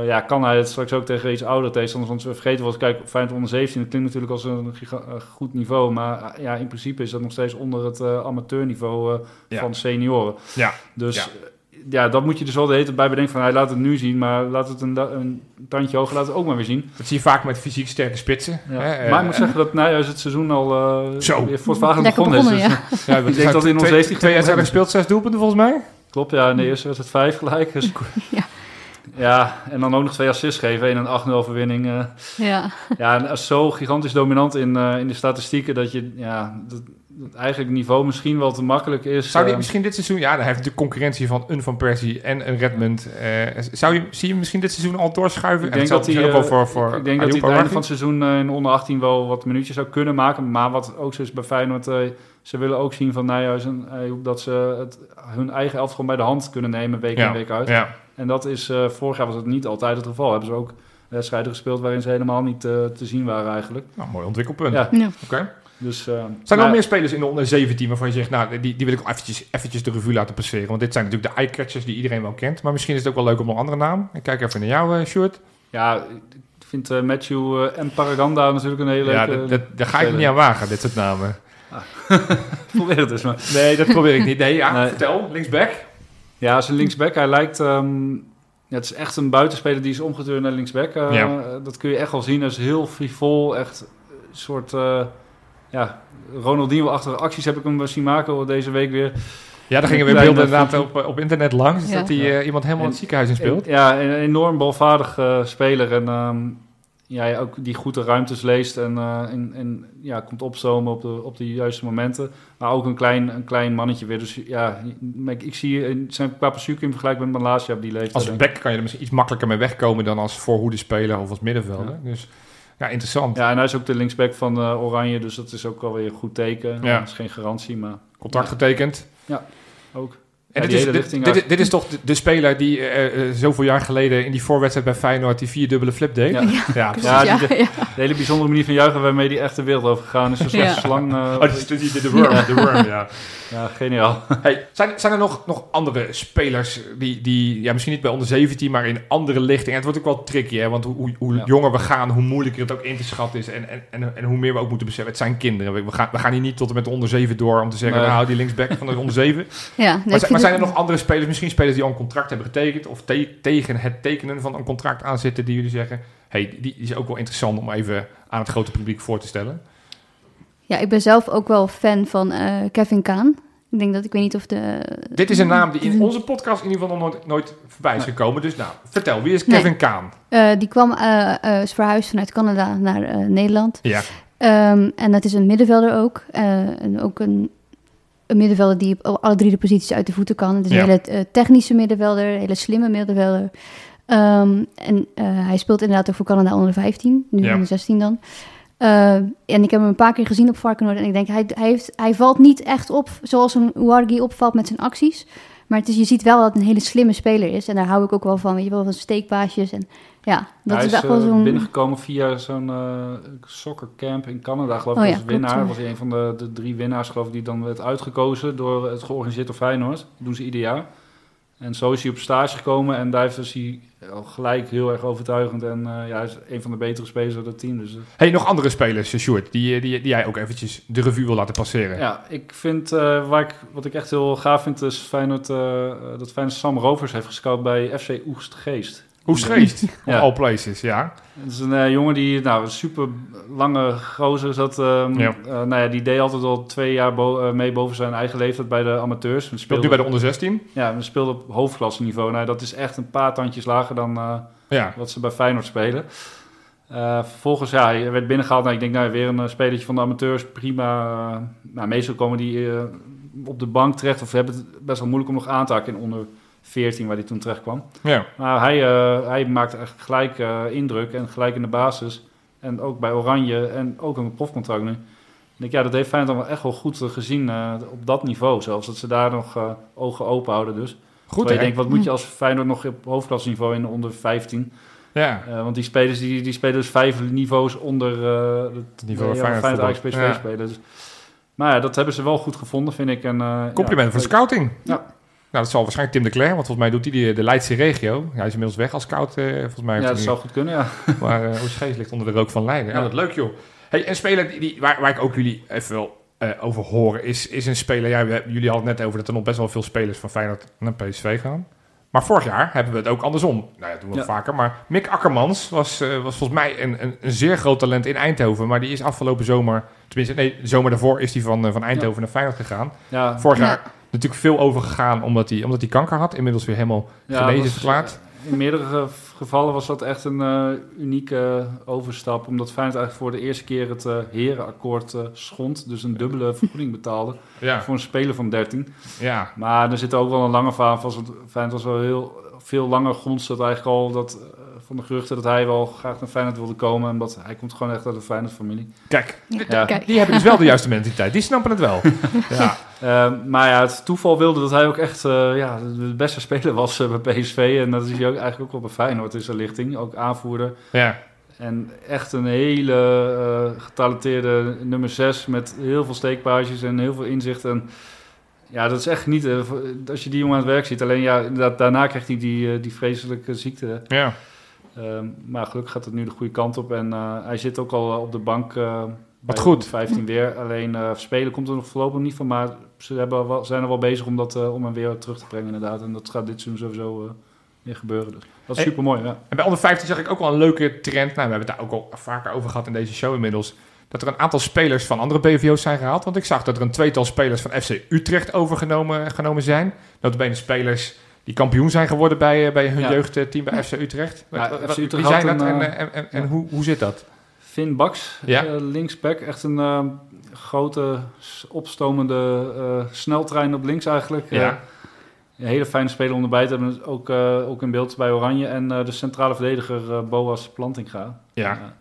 eh, ja, kan hij het straks ook tegen iets ouder tegenstanders? Want we vergeten wel eens, kijk, Feyenoord onder 17, dat klinkt natuurlijk als een giga- goed niveau. Maar ja, in principe is dat nog steeds onder het amateurniveau van senioren. Ja. Dus Ja. dat moet je dus wel de hele tijd bij bedenken van, hij laat het nu zien, maar laat het een, een tandje hoger, laat het ook maar weer zien. Dat zie je vaak met fysiek sterke spitsen. Ja. Hè, eh, maar ik moet zeggen dat Nijhuis het seizoen al uh, Zo. weer begonnen, begonnen, is. Dus, ja. Ik denk dat in ons twee- 17 Twee jaar gespeeld, zes doelpunten volgens mij. Klopt, ja. In de eerste wedstrijd vijf gelijk. Dus. Ja. Ja, en dan ook nog twee assists geven. en een 8-0 overwinning. eh. Ja. ja, en zo gigantisch dominant in, eh, in de statistieken... dat je ja, dat eigenlijk het niveau misschien wel te makkelijk is. Zou die eh. misschien dit seizoen... Ja, dan heeft natuurlijk concurrentie van een Van Persie en een Redmond. eh, zou je, zie je misschien dit seizoen al doorschuiven? Ik En denk dat hij, ook eh, wel voor, voor ik denk dat hij het einde van het seizoen eh, in onder 18 wel wat minuutjes zou kunnen maken. Maar wat ook zo is bij Feyenoord, eh, ze willen ook zien van Nijhuis en Ayoub dat ze het, hun eigen elftal gewoon bij de hand kunnen nemen, week in Ja, week uit. Ja, En dat is, eh, vorig jaar was het niet altijd het geval. Hebben ze ook wedstrijden gespeeld waarin ze helemaal niet te zien waren eigenlijk. nou, mooi ontwikkelpunt. Ja, Ja. Oké. Dus... eh, Zijn er nog meer spelers in de onder 17 waarvan je zegt... Nou, die, die wil ik wel eventjes, eventjes de revue laten passeren. Want dit zijn natuurlijk de eye-catchers die iedereen wel kent. Maar misschien is het ook wel leuk om een andere naam. Ik kijk even naar jou, uh, Sjoerd. Ja, ik vind eh, Matthew eh, en Paraganda natuurlijk een hele Ja, leuke... dat, dat, daar ga ik niet aan wagen, dit soort namen. Probeer het eens maar. Nee, dat probeer ik niet. Nee, ja, Nee. vertel. Linksback. Ja, zijn linksback, hij lijkt... ehm, ja, het is echt een buitenspeler die is omgeturnd naar linksback. Eh, Ja. Dat kun je echt wel zien. Hij is heel frivol, echt een soort... eh, ja, Ronaldinho-achtige acties heb ik hem zien maken deze week weer. Ja, daar gingen weer beelden inderdaad op, op internet langs. Ja. Dat hij eh, iemand helemaal in het ziekenhuis in speelt. Ja, een enorm balvaardig eh, speler. En ehm, ja, ook die goed de ruimtes leest en, eh, en, en ja, komt opzomen op de, op de juiste momenten. Maar ook een klein, een klein mannetje weer. Dus ja, ik, ik zie in zijn qua in vergelijking met Malasia op die leeftijd. Als back kan je er misschien iets makkelijker mee wegkomen dan als voorhoede speler of als middenvelder. Dus ja, interessant. Ja, en hij is ook de linksback van eh, Oranje, dus dat is ook wel weer een goed teken. Ja. Dat is geen garantie, maar Contract Ja. getekend. ook. En Ja, dit, die is, dit, richting dit, is toch de, de speler die eh, eh, zoveel jaar geleden in die voorwedstrijd bij Feyenoord die vierdubbele flip deed? Ja. Ja, Precies, Ja, ja, die- ja. De hele bijzondere manier van juichen waarmee die echt de wereld over gegaan is. Een soort Ja. slang. eh, Oh, dit is de, worm, de worm, ja. ja, geniaal. Hey, zijn, zijn er nog, nog andere spelers die, die, ja, misschien niet bij onder 17, maar in andere lichtingen? Het wordt ook wel tricky, hè? Want hoe, hoe, hoe Ja. jonger we gaan, hoe moeilijker het ook in te schatten is. En, en, en, en hoe meer we ook moeten beseffen. Het zijn kinderen. We, we gaan, we gaan hier niet tot en met de onder 7 door om te zeggen, Nee. nou, die linksback van de onder 7. Ja, nee, maar, ik zijn- er nog andere spelers, misschien spelers die al een contract hebben getekend, of te- tegen het tekenen van een contract aanzitten, die jullie zeggen, hey, die, is ook wel interessant om even aan het grote publiek voor te stellen? Ja, ik ben zelf ook wel fan van eh, Kevin Kaan. Ik denk dat, ik weet niet of de... Dit is een naam die in onze podcast in ieder geval nog nooit, nooit voorbij is gekomen. Dus nou, vertel, wie is Kevin Kaan? Eh, die kwam, eh, eh, is verhuisd vanuit Canada naar Nederland. Ja, Ehm, en dat is een middenvelder ook. En ook een, een middenvelder die op alle drie de posities uit de voeten kan. Het is Ja. een hele eh, technische middenvelder, een hele slimme middenvelder. Ehm, en eh, hij speelt inderdaad ook voor Canada onder de 15, nu Ja. onder 16 dan. Eh, en ik heb hem een paar keer gezien op Varkenoord en ik denk, hij, hij, heeft, hij valt niet echt op zoals een Uargi opvalt met zijn acties. Maar het is, je ziet wel dat het een hele slimme speler is. En daar hou ik ook wel van, weet je wel, van steekpaasjes. En ja, dat hij is is echt wel eh, zo'n... binnengekomen via zo'n eh soccercamp in Canada, geloof ik. Oh ja, als winnaar. was hij een van de, de drie winnaars, geloof ik, die dan werd uitgekozen door het georganiseerd door Feyenoord. Dat doen ze ieder jaar. En zo is hij op stage gekomen en daar is hij al gelijk heel erg overtuigend. En eh, ja, hij is een van de betere spelers uit het team. Dus, eh, Hey, nog andere spelers, eh, Sjoerd, die, die, die jij ook eventjes de revue wil laten passeren. Ja, ik vind, eh, waar ik, wat ik echt heel gaaf vind, is Feyenoord, eh, dat Feyenoord Sam Rovers heeft gescout bij FC Oegstgeest. Hoe schreest? Ja. Of all places, ja. Het is een eh, jongen die, nou, een super lange gozer zat. Ja. eh, nou ja, die deed altijd al twee jaar bo- eh, mee boven zijn eigen leeftijd bij de amateurs. We Speelt nu bij de onder 16. Ja, we speelden op hoofdklasse niveau. Nou, dat is echt een paar tandjes lager dan Ja, wat ze bij Feyenoord spelen. Vervolgens, ja, hij werd binnengehaald. Nou, ik denk, nou, weer een spelertje van de amateurs, prima. Nou, meestal komen die op de bank terecht. Of hebben het best wel moeilijk om nog aan te haken in onder 14, waar hij toen terecht kwam. ja. Maar hij, eh, hij maakte echt gelijk eh, indruk en gelijk in de basis. En ook bij Oranje en ook een profcontract nu. Ik denk, ja, dat heeft Feyenoord dan wel echt wel goed gezien eh, op dat niveau zelfs. Dat ze daar nog ogen open houden dus. Goed, hè? denkt, wat moet je als Feyenoord nog op hoofdklasseniveau in de onder 15? Ja, want die spelers die, die spelen dus vijf niveaus onder het Niveau ja, Feyenoord Ja. spelen. Dus, maar ja, dat hebben ze wel goed gevonden, vind ik. En, eh, compliment ja, voor de scouting. Ja. Nou, dat zal waarschijnlijk Tim de Cler, want volgens mij doet hij de, de Leidse regio. Ja, hij is inmiddels weg als scout. eh, volgens mij Ja, dat zou goed kunnen, ja. Maar uh, Oostgeest ligt onder de rook van Leiden. Ja, Ja. dat leuk joh. Hey, een speler die, die, waar, waar ik ook jullie even wil eh, over horen, is, is een speler... Ja, we- jullie hadden het net over dat er nog best wel veel spelers van Feyenoord naar PSV gaan. Maar vorig jaar hebben we het ook andersom. Nou ja, dat doen we Ja. vaker. Maar Mick Akkermans was, eh, was volgens mij een, een, een zeer groot talent in Eindhoven. Maar die is afgelopen zomer... Tenminste, nee, de zomer daarvoor is hij van, eh, van Eindhoven naar Feyenoord gegaan. ja Vorig Ja. jaar natuurlijk veel overgegaan omdat hij, omdat hij kanker had. Inmiddels weer helemaal Ja, genezen verklaard. In meerdere ge- gevallen was dat echt een eh, unieke overstap. Omdat Feyenoord eigenlijk voor de eerste keer het eh, herenakkoord eh, schond. Dus een dubbele vergoeding betaalde Ja, voor een speler van 13. ja, Maar er zit ook wel een lange verhaal van. Feyenoord was wel heel veel langer grond dat eigenlijk al dat, eh, van de geruchten dat hij wel graag naar Feyenoord wilde komen. Omdat hij komt gewoon echt uit een Feyenoord-familie. kijk. Ja. Kijk. Die hebben dus wel de juiste mentaliteit. Die snappen het wel. Ja, Eh, maar ja, het toeval wilde dat hij ook echt eh, ja, de beste speler was eh, bij PSV. En dat is hij ook eigenlijk ook wel bij Feyenoord in zijn lichting. Ook aanvoerder. ja. En echt een hele eh, getalenteerde nummer 6 met heel veel steekpages en heel veel inzicht. En ja, dat is echt niet als je die jongen aan het werk ziet. Alleen ja, inderdaad, daarna krijgt hij die, die vreselijke ziekte. ja. Ehm, maar gelukkig gaat het nu de goede kant op. En eh, hij zit ook al op de bank eh, bij goed. 15 weer. Alleen eh, spelen komt er nog voorlopig niet van. Maar ze hebben wel, zijn er wel bezig om, dat, eh, om hem weer terug te brengen inderdaad. En dat gaat dit seizoen sowieso eh, weer gebeuren. Dus dat is Hey. super mooi. Ja. En bij onder 15 zag ik ook wel een leuke trend. Nou, we hebben het daar ook al vaker over gehad in deze show inmiddels. Dat er een aantal spelers van andere BVO's zijn gehaald. Want ik zag dat er een tweetal spelers van FC Utrecht overgenomen genomen zijn. Notabene spelers die kampioen zijn geworden bij, eh, bij hun Ja. jeugdteam bij FC Utrecht. Ja, Wat- FC wat- Utrecht Wie zijn dat een, en, eh, en, en, en ja. hoe, hoe zit dat? Finn Baks, Ja. eh, linksback. Echt een grote, opstomende sneltrein op links eigenlijk. Ja. Een hele fijne speler om erbij te hebben. Ook, ook in beeld bij Oranje. En de centrale verdediger Boas Plantinga. Ja.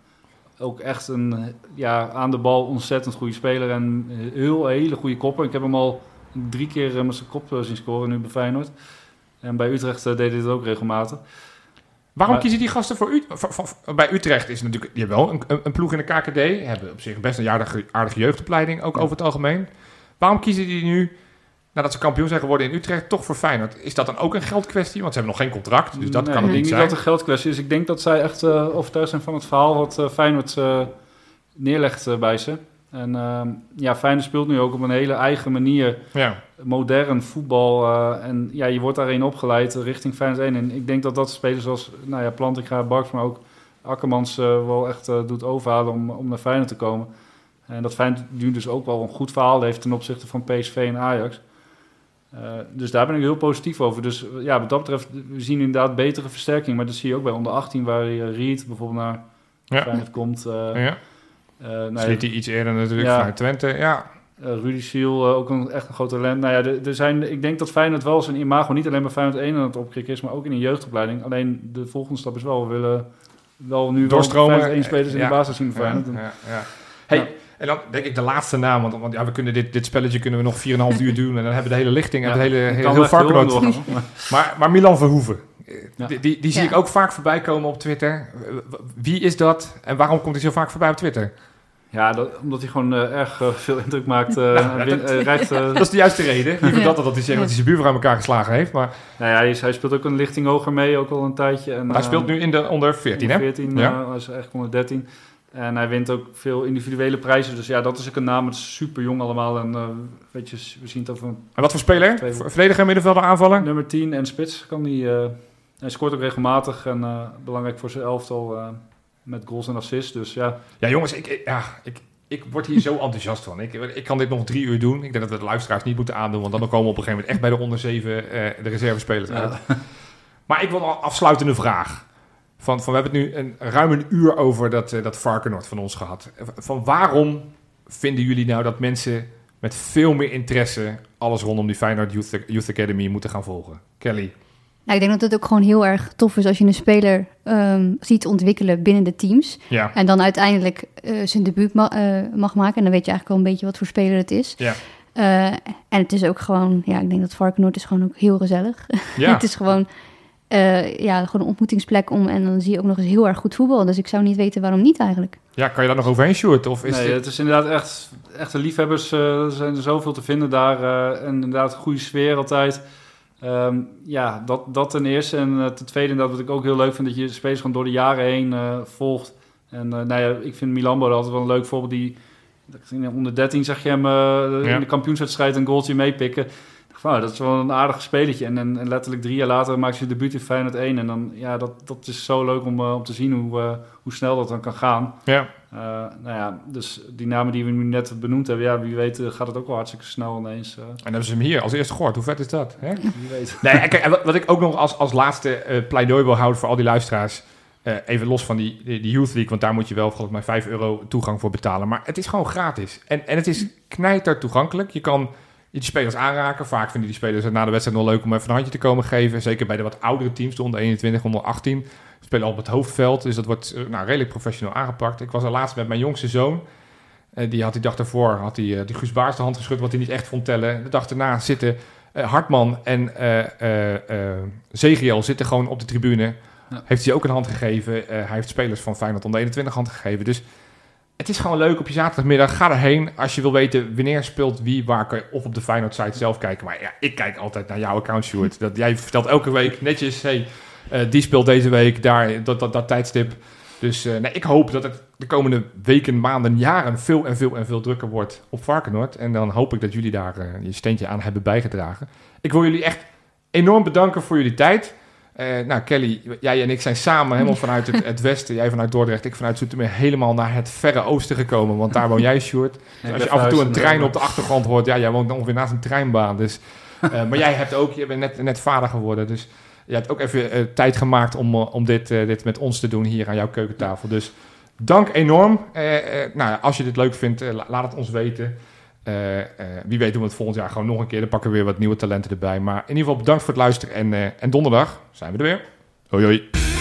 Ook echt een ja, aan de bal ontzettend goede speler. En heel hele goede koppen. Ik heb hem al drie keer met zijn kop zien scoren nu bij Feyenoord. En bij Utrecht eh, deed het ook regelmatig. Waarom Maar- kiezen die gasten voor U bij Utrecht? Is natuurlijk, die hebben wel een, een, ploeg in de KKD. Hebben op zich best een aardige, aardige jeugdopleiding, ook Ja. over het algemeen. Waarom kiezen die nu, nadat ze kampioen zijn geworden in Utrecht, toch voor Feyenoord? Is dat dan ook een geldkwestie? Want ze hebben nog geen contract, dus dat Nee, kan ik het denk niet niet zijn. dat het een geldkwestie is. Ik denk dat zij echt eh, overtuigd zijn van het verhaal wat eh, Feyenoord neerlegt bij ze. En ehm, ja, Feyenoord speelt nu ook op een hele eigen manier Ja. modern voetbal. eh, en ja, je wordt daarin opgeleid richting Feyenoord 1. En ik denk dat dat spelers zoals nou ja, Plantinga, Barks, maar ook Akkermans eh, wel echt eh, doet overhalen om, om naar Feyenoord te komen. En dat Feyenoord nu dus ook wel een goed verhaal heeft ten opzichte van PSV en Ajax. Dus daar ben ik heel positief over. Dus ja, wat dat betreft, we zien inderdaad betere versterking. Maar dat zie je ook bij onder 18, waar uh, Reed bijvoorbeeld naar Ja. Feyenoord komt. ja. Eh, nou ja, Sliet hij iets eerder natuurlijk Ja. vanuit Twente. Ja. eh, Rudy Siel, eh, ook een, echt een groot talent. Nou ja, er, zijn, ik denk dat Feyenoord wel zijn imago niet alleen bij Feyenoord 1 aan het opkrikken is, maar ook in een jeugdopleiding. Alleen de volgende stap is wel, we willen wel nu wel Doorstromen. Feyenoord 1 spelers in Ja. de basis zien voor Ja, Feyenoord. ja, ja. Hey, Ja. En dan denk ik de laatste naam, want, want ja, we kunnen dit, dit spelletje kunnen we nog 4,5 uur doen en dan hebben we de hele lichting en Ja, het hele, heel heel. Maar, maar Milan Verhoeven, Ja. die, die, die zie Ja. ik ook vaak voorbij komen op Twitter. Wie is dat en waarom komt hij zo vaak voorbij op Twitter? Ja, dat, omdat hij gewoon eh, erg eh, veel indruk maakt. eh, hij win- dat- rijdt, Dat is de juiste reden. Liever Ja. dat dat hij zegt dat hij zijn buurvrouw aan elkaar geslagen heeft. Maar, nou ja, hij, hij speelt ook een lichting hoger mee, ook al een tijdje. En, hij speelt nu in de onder 14, hè? 14, Ja. hij is eigenlijk onder 13. En hij wint ook veel individuele prijzen. Dus ja, dat is ook een naam. Het is super jong allemaal. En weet je, we zien het over En wat voor speler? Verdediger, middenvelder, aanvaller? nummer 10 en spits. Kan die, eh, hij scoort ook regelmatig en belangrijk voor zijn elftal met goals en assists. Dus ja, Ja, jongens, ik, ik- ja, ik, ik word hier zo enthousiast van. Ik, ik kan dit nog drie uur doen. Ik denk dat we de luisteraars niet moeten aandoen, want dan komen we op een gegeven moment echt bij de onder 7 eh, de reservespelers uit. ja. Maar ik wil een afsluitende vraag. Van, van, we hebben het nu een, ruim een uur over dat, eh, dat Varkenoord van ons gehad. Van waarom vinden jullie nou dat mensen met veel meer interesse alles rondom die Feyenoord Youth, Youth Academy moeten gaan volgen? Kelly? Nou, ik denk dat het ook gewoon heel erg tof is als je een speler ehm, ziet ontwikkelen binnen de teams. Ja. En dan uiteindelijk eh, zijn debuut ma- eh, mag maken. En dan weet je eigenlijk al een beetje wat voor speler het is. Ja. Eh, en het is ook gewoon, ja, ik denk dat Varkenoord is gewoon ook heel gezellig. Ja. het is gewoon, eh, ja, gewoon een ontmoetingsplek om. En dan zie je ook nog eens heel erg goed voetbal. Dus ik zou niet weten waarom niet eigenlijk. ja, kan je daar nog overheen, Sjoerd? Of is nee, dit... het is inderdaad echt, echte liefhebbers. eh, er zijn er zoveel te vinden daar. eh, en inderdaad, goede sfeer altijd. Ehm, ja, dat, dat ten eerste. En eh, ten tweede, dat wat ik ook heel leuk vind, dat je de spelers gewoon door de jaren heen eh, volgt. En eh, nou ja, ik vind Milambo altijd wel een leuk voorbeeld. Die, in onder 13 zag je hem Ja. in de kampioenswedstrijd een goaltje meepikken. Van, nou, dat is wel een aardig spelletje. En, en, en letterlijk drie jaar later maakt hij debuut in Feyenoord 1. En dan, ja, dat, dat is zo leuk om, eh, om te zien hoe, eh, hoe snel dat dan kan gaan. Ja. Eh, nou ja, dus die namen die we nu net benoemd hebben, ja, wie weet gaat het ook wel hartstikke snel ineens. En dan hebben ze hem hier als eerste gehoord. Hoe vet is dat? Hè? wie weet. Nee, en kijk, wat, wat ik ook nog als, als laatste pleidooi wil houden voor al die luisteraars. even los van die, die, Youth League, want daar moet je wel volgens mij 5 euro toegang voor betalen. Maar het is gewoon gratis. En, en het is knijter toegankelijk. Je kan die spelers aanraken. Vaak vinden die spelers het na de wedstrijd wel leuk om even een handje te komen geven. Zeker bij de wat oudere teams, de onder 21, onder 18. Ze spelen al op het hoofdveld, dus dat wordt eh, nou, redelijk professioneel aangepakt. Ik was er laatst met mijn jongste zoon. Eh, die had die dag daarvoor, had hij eh, die Guus Baars de hand geschud, wat hij niet echt vond tellen. De dag daarna zitten Hartman en Zegiel zitten gewoon op de tribune. Ja. Heeft hij ook een hand gegeven. Hij heeft spelers van Feyenoord onder 21 hand gegeven. Dus het is gewoon leuk op je zaterdagmiddag. Ga erheen als je wil weten wanneer speelt wie, waar kan je of op de Feyenoord site zelf kijken. Maar ja, ik kijk altijd naar jouw account, Stuart. Dat, jij vertelt elke week netjes, hey, eh, die speelt deze week, daar, dat, dat, dat tijdstip. Dus eh, nee, ik hoop dat het, de komende weken, maanden, jaren veel en veel en veel drukker wordt op Varkenoord. En dan hoop ik dat jullie daar uh, je steentje aan hebben bijgedragen. Ik wil jullie echt enorm bedanken voor jullie tijd. Uh, nou, Kelly, jij en ik zijn samen helemaal vanuit het, het, westen. Jij vanuit Dordrecht, ik vanuit Zoetermeer helemaal naar het verre oosten gekomen. Want daar woon jij, Sjoerd. Dus als je af en toe een trein op de achtergrond hoort, ja, jij woont ongeveer naast een treinbaan. Dus, uh, maar jij hebt ook, je bent net, net vader geworden. Dus je hebt ook even uh, tijd gemaakt om, om dit, dit met ons te doen hier aan jouw keukentafel. Dus dank enorm. nou, als je dit leuk vindt, laat het ons weten. Uh, uh, wie weet doen we het volgend jaar gewoon nog een keer. Dan pakken we weer wat nieuwe talenten erbij. Maar in ieder geval bedankt voor het luisteren. En, uh, en donderdag zijn we er weer. Hoi hoi.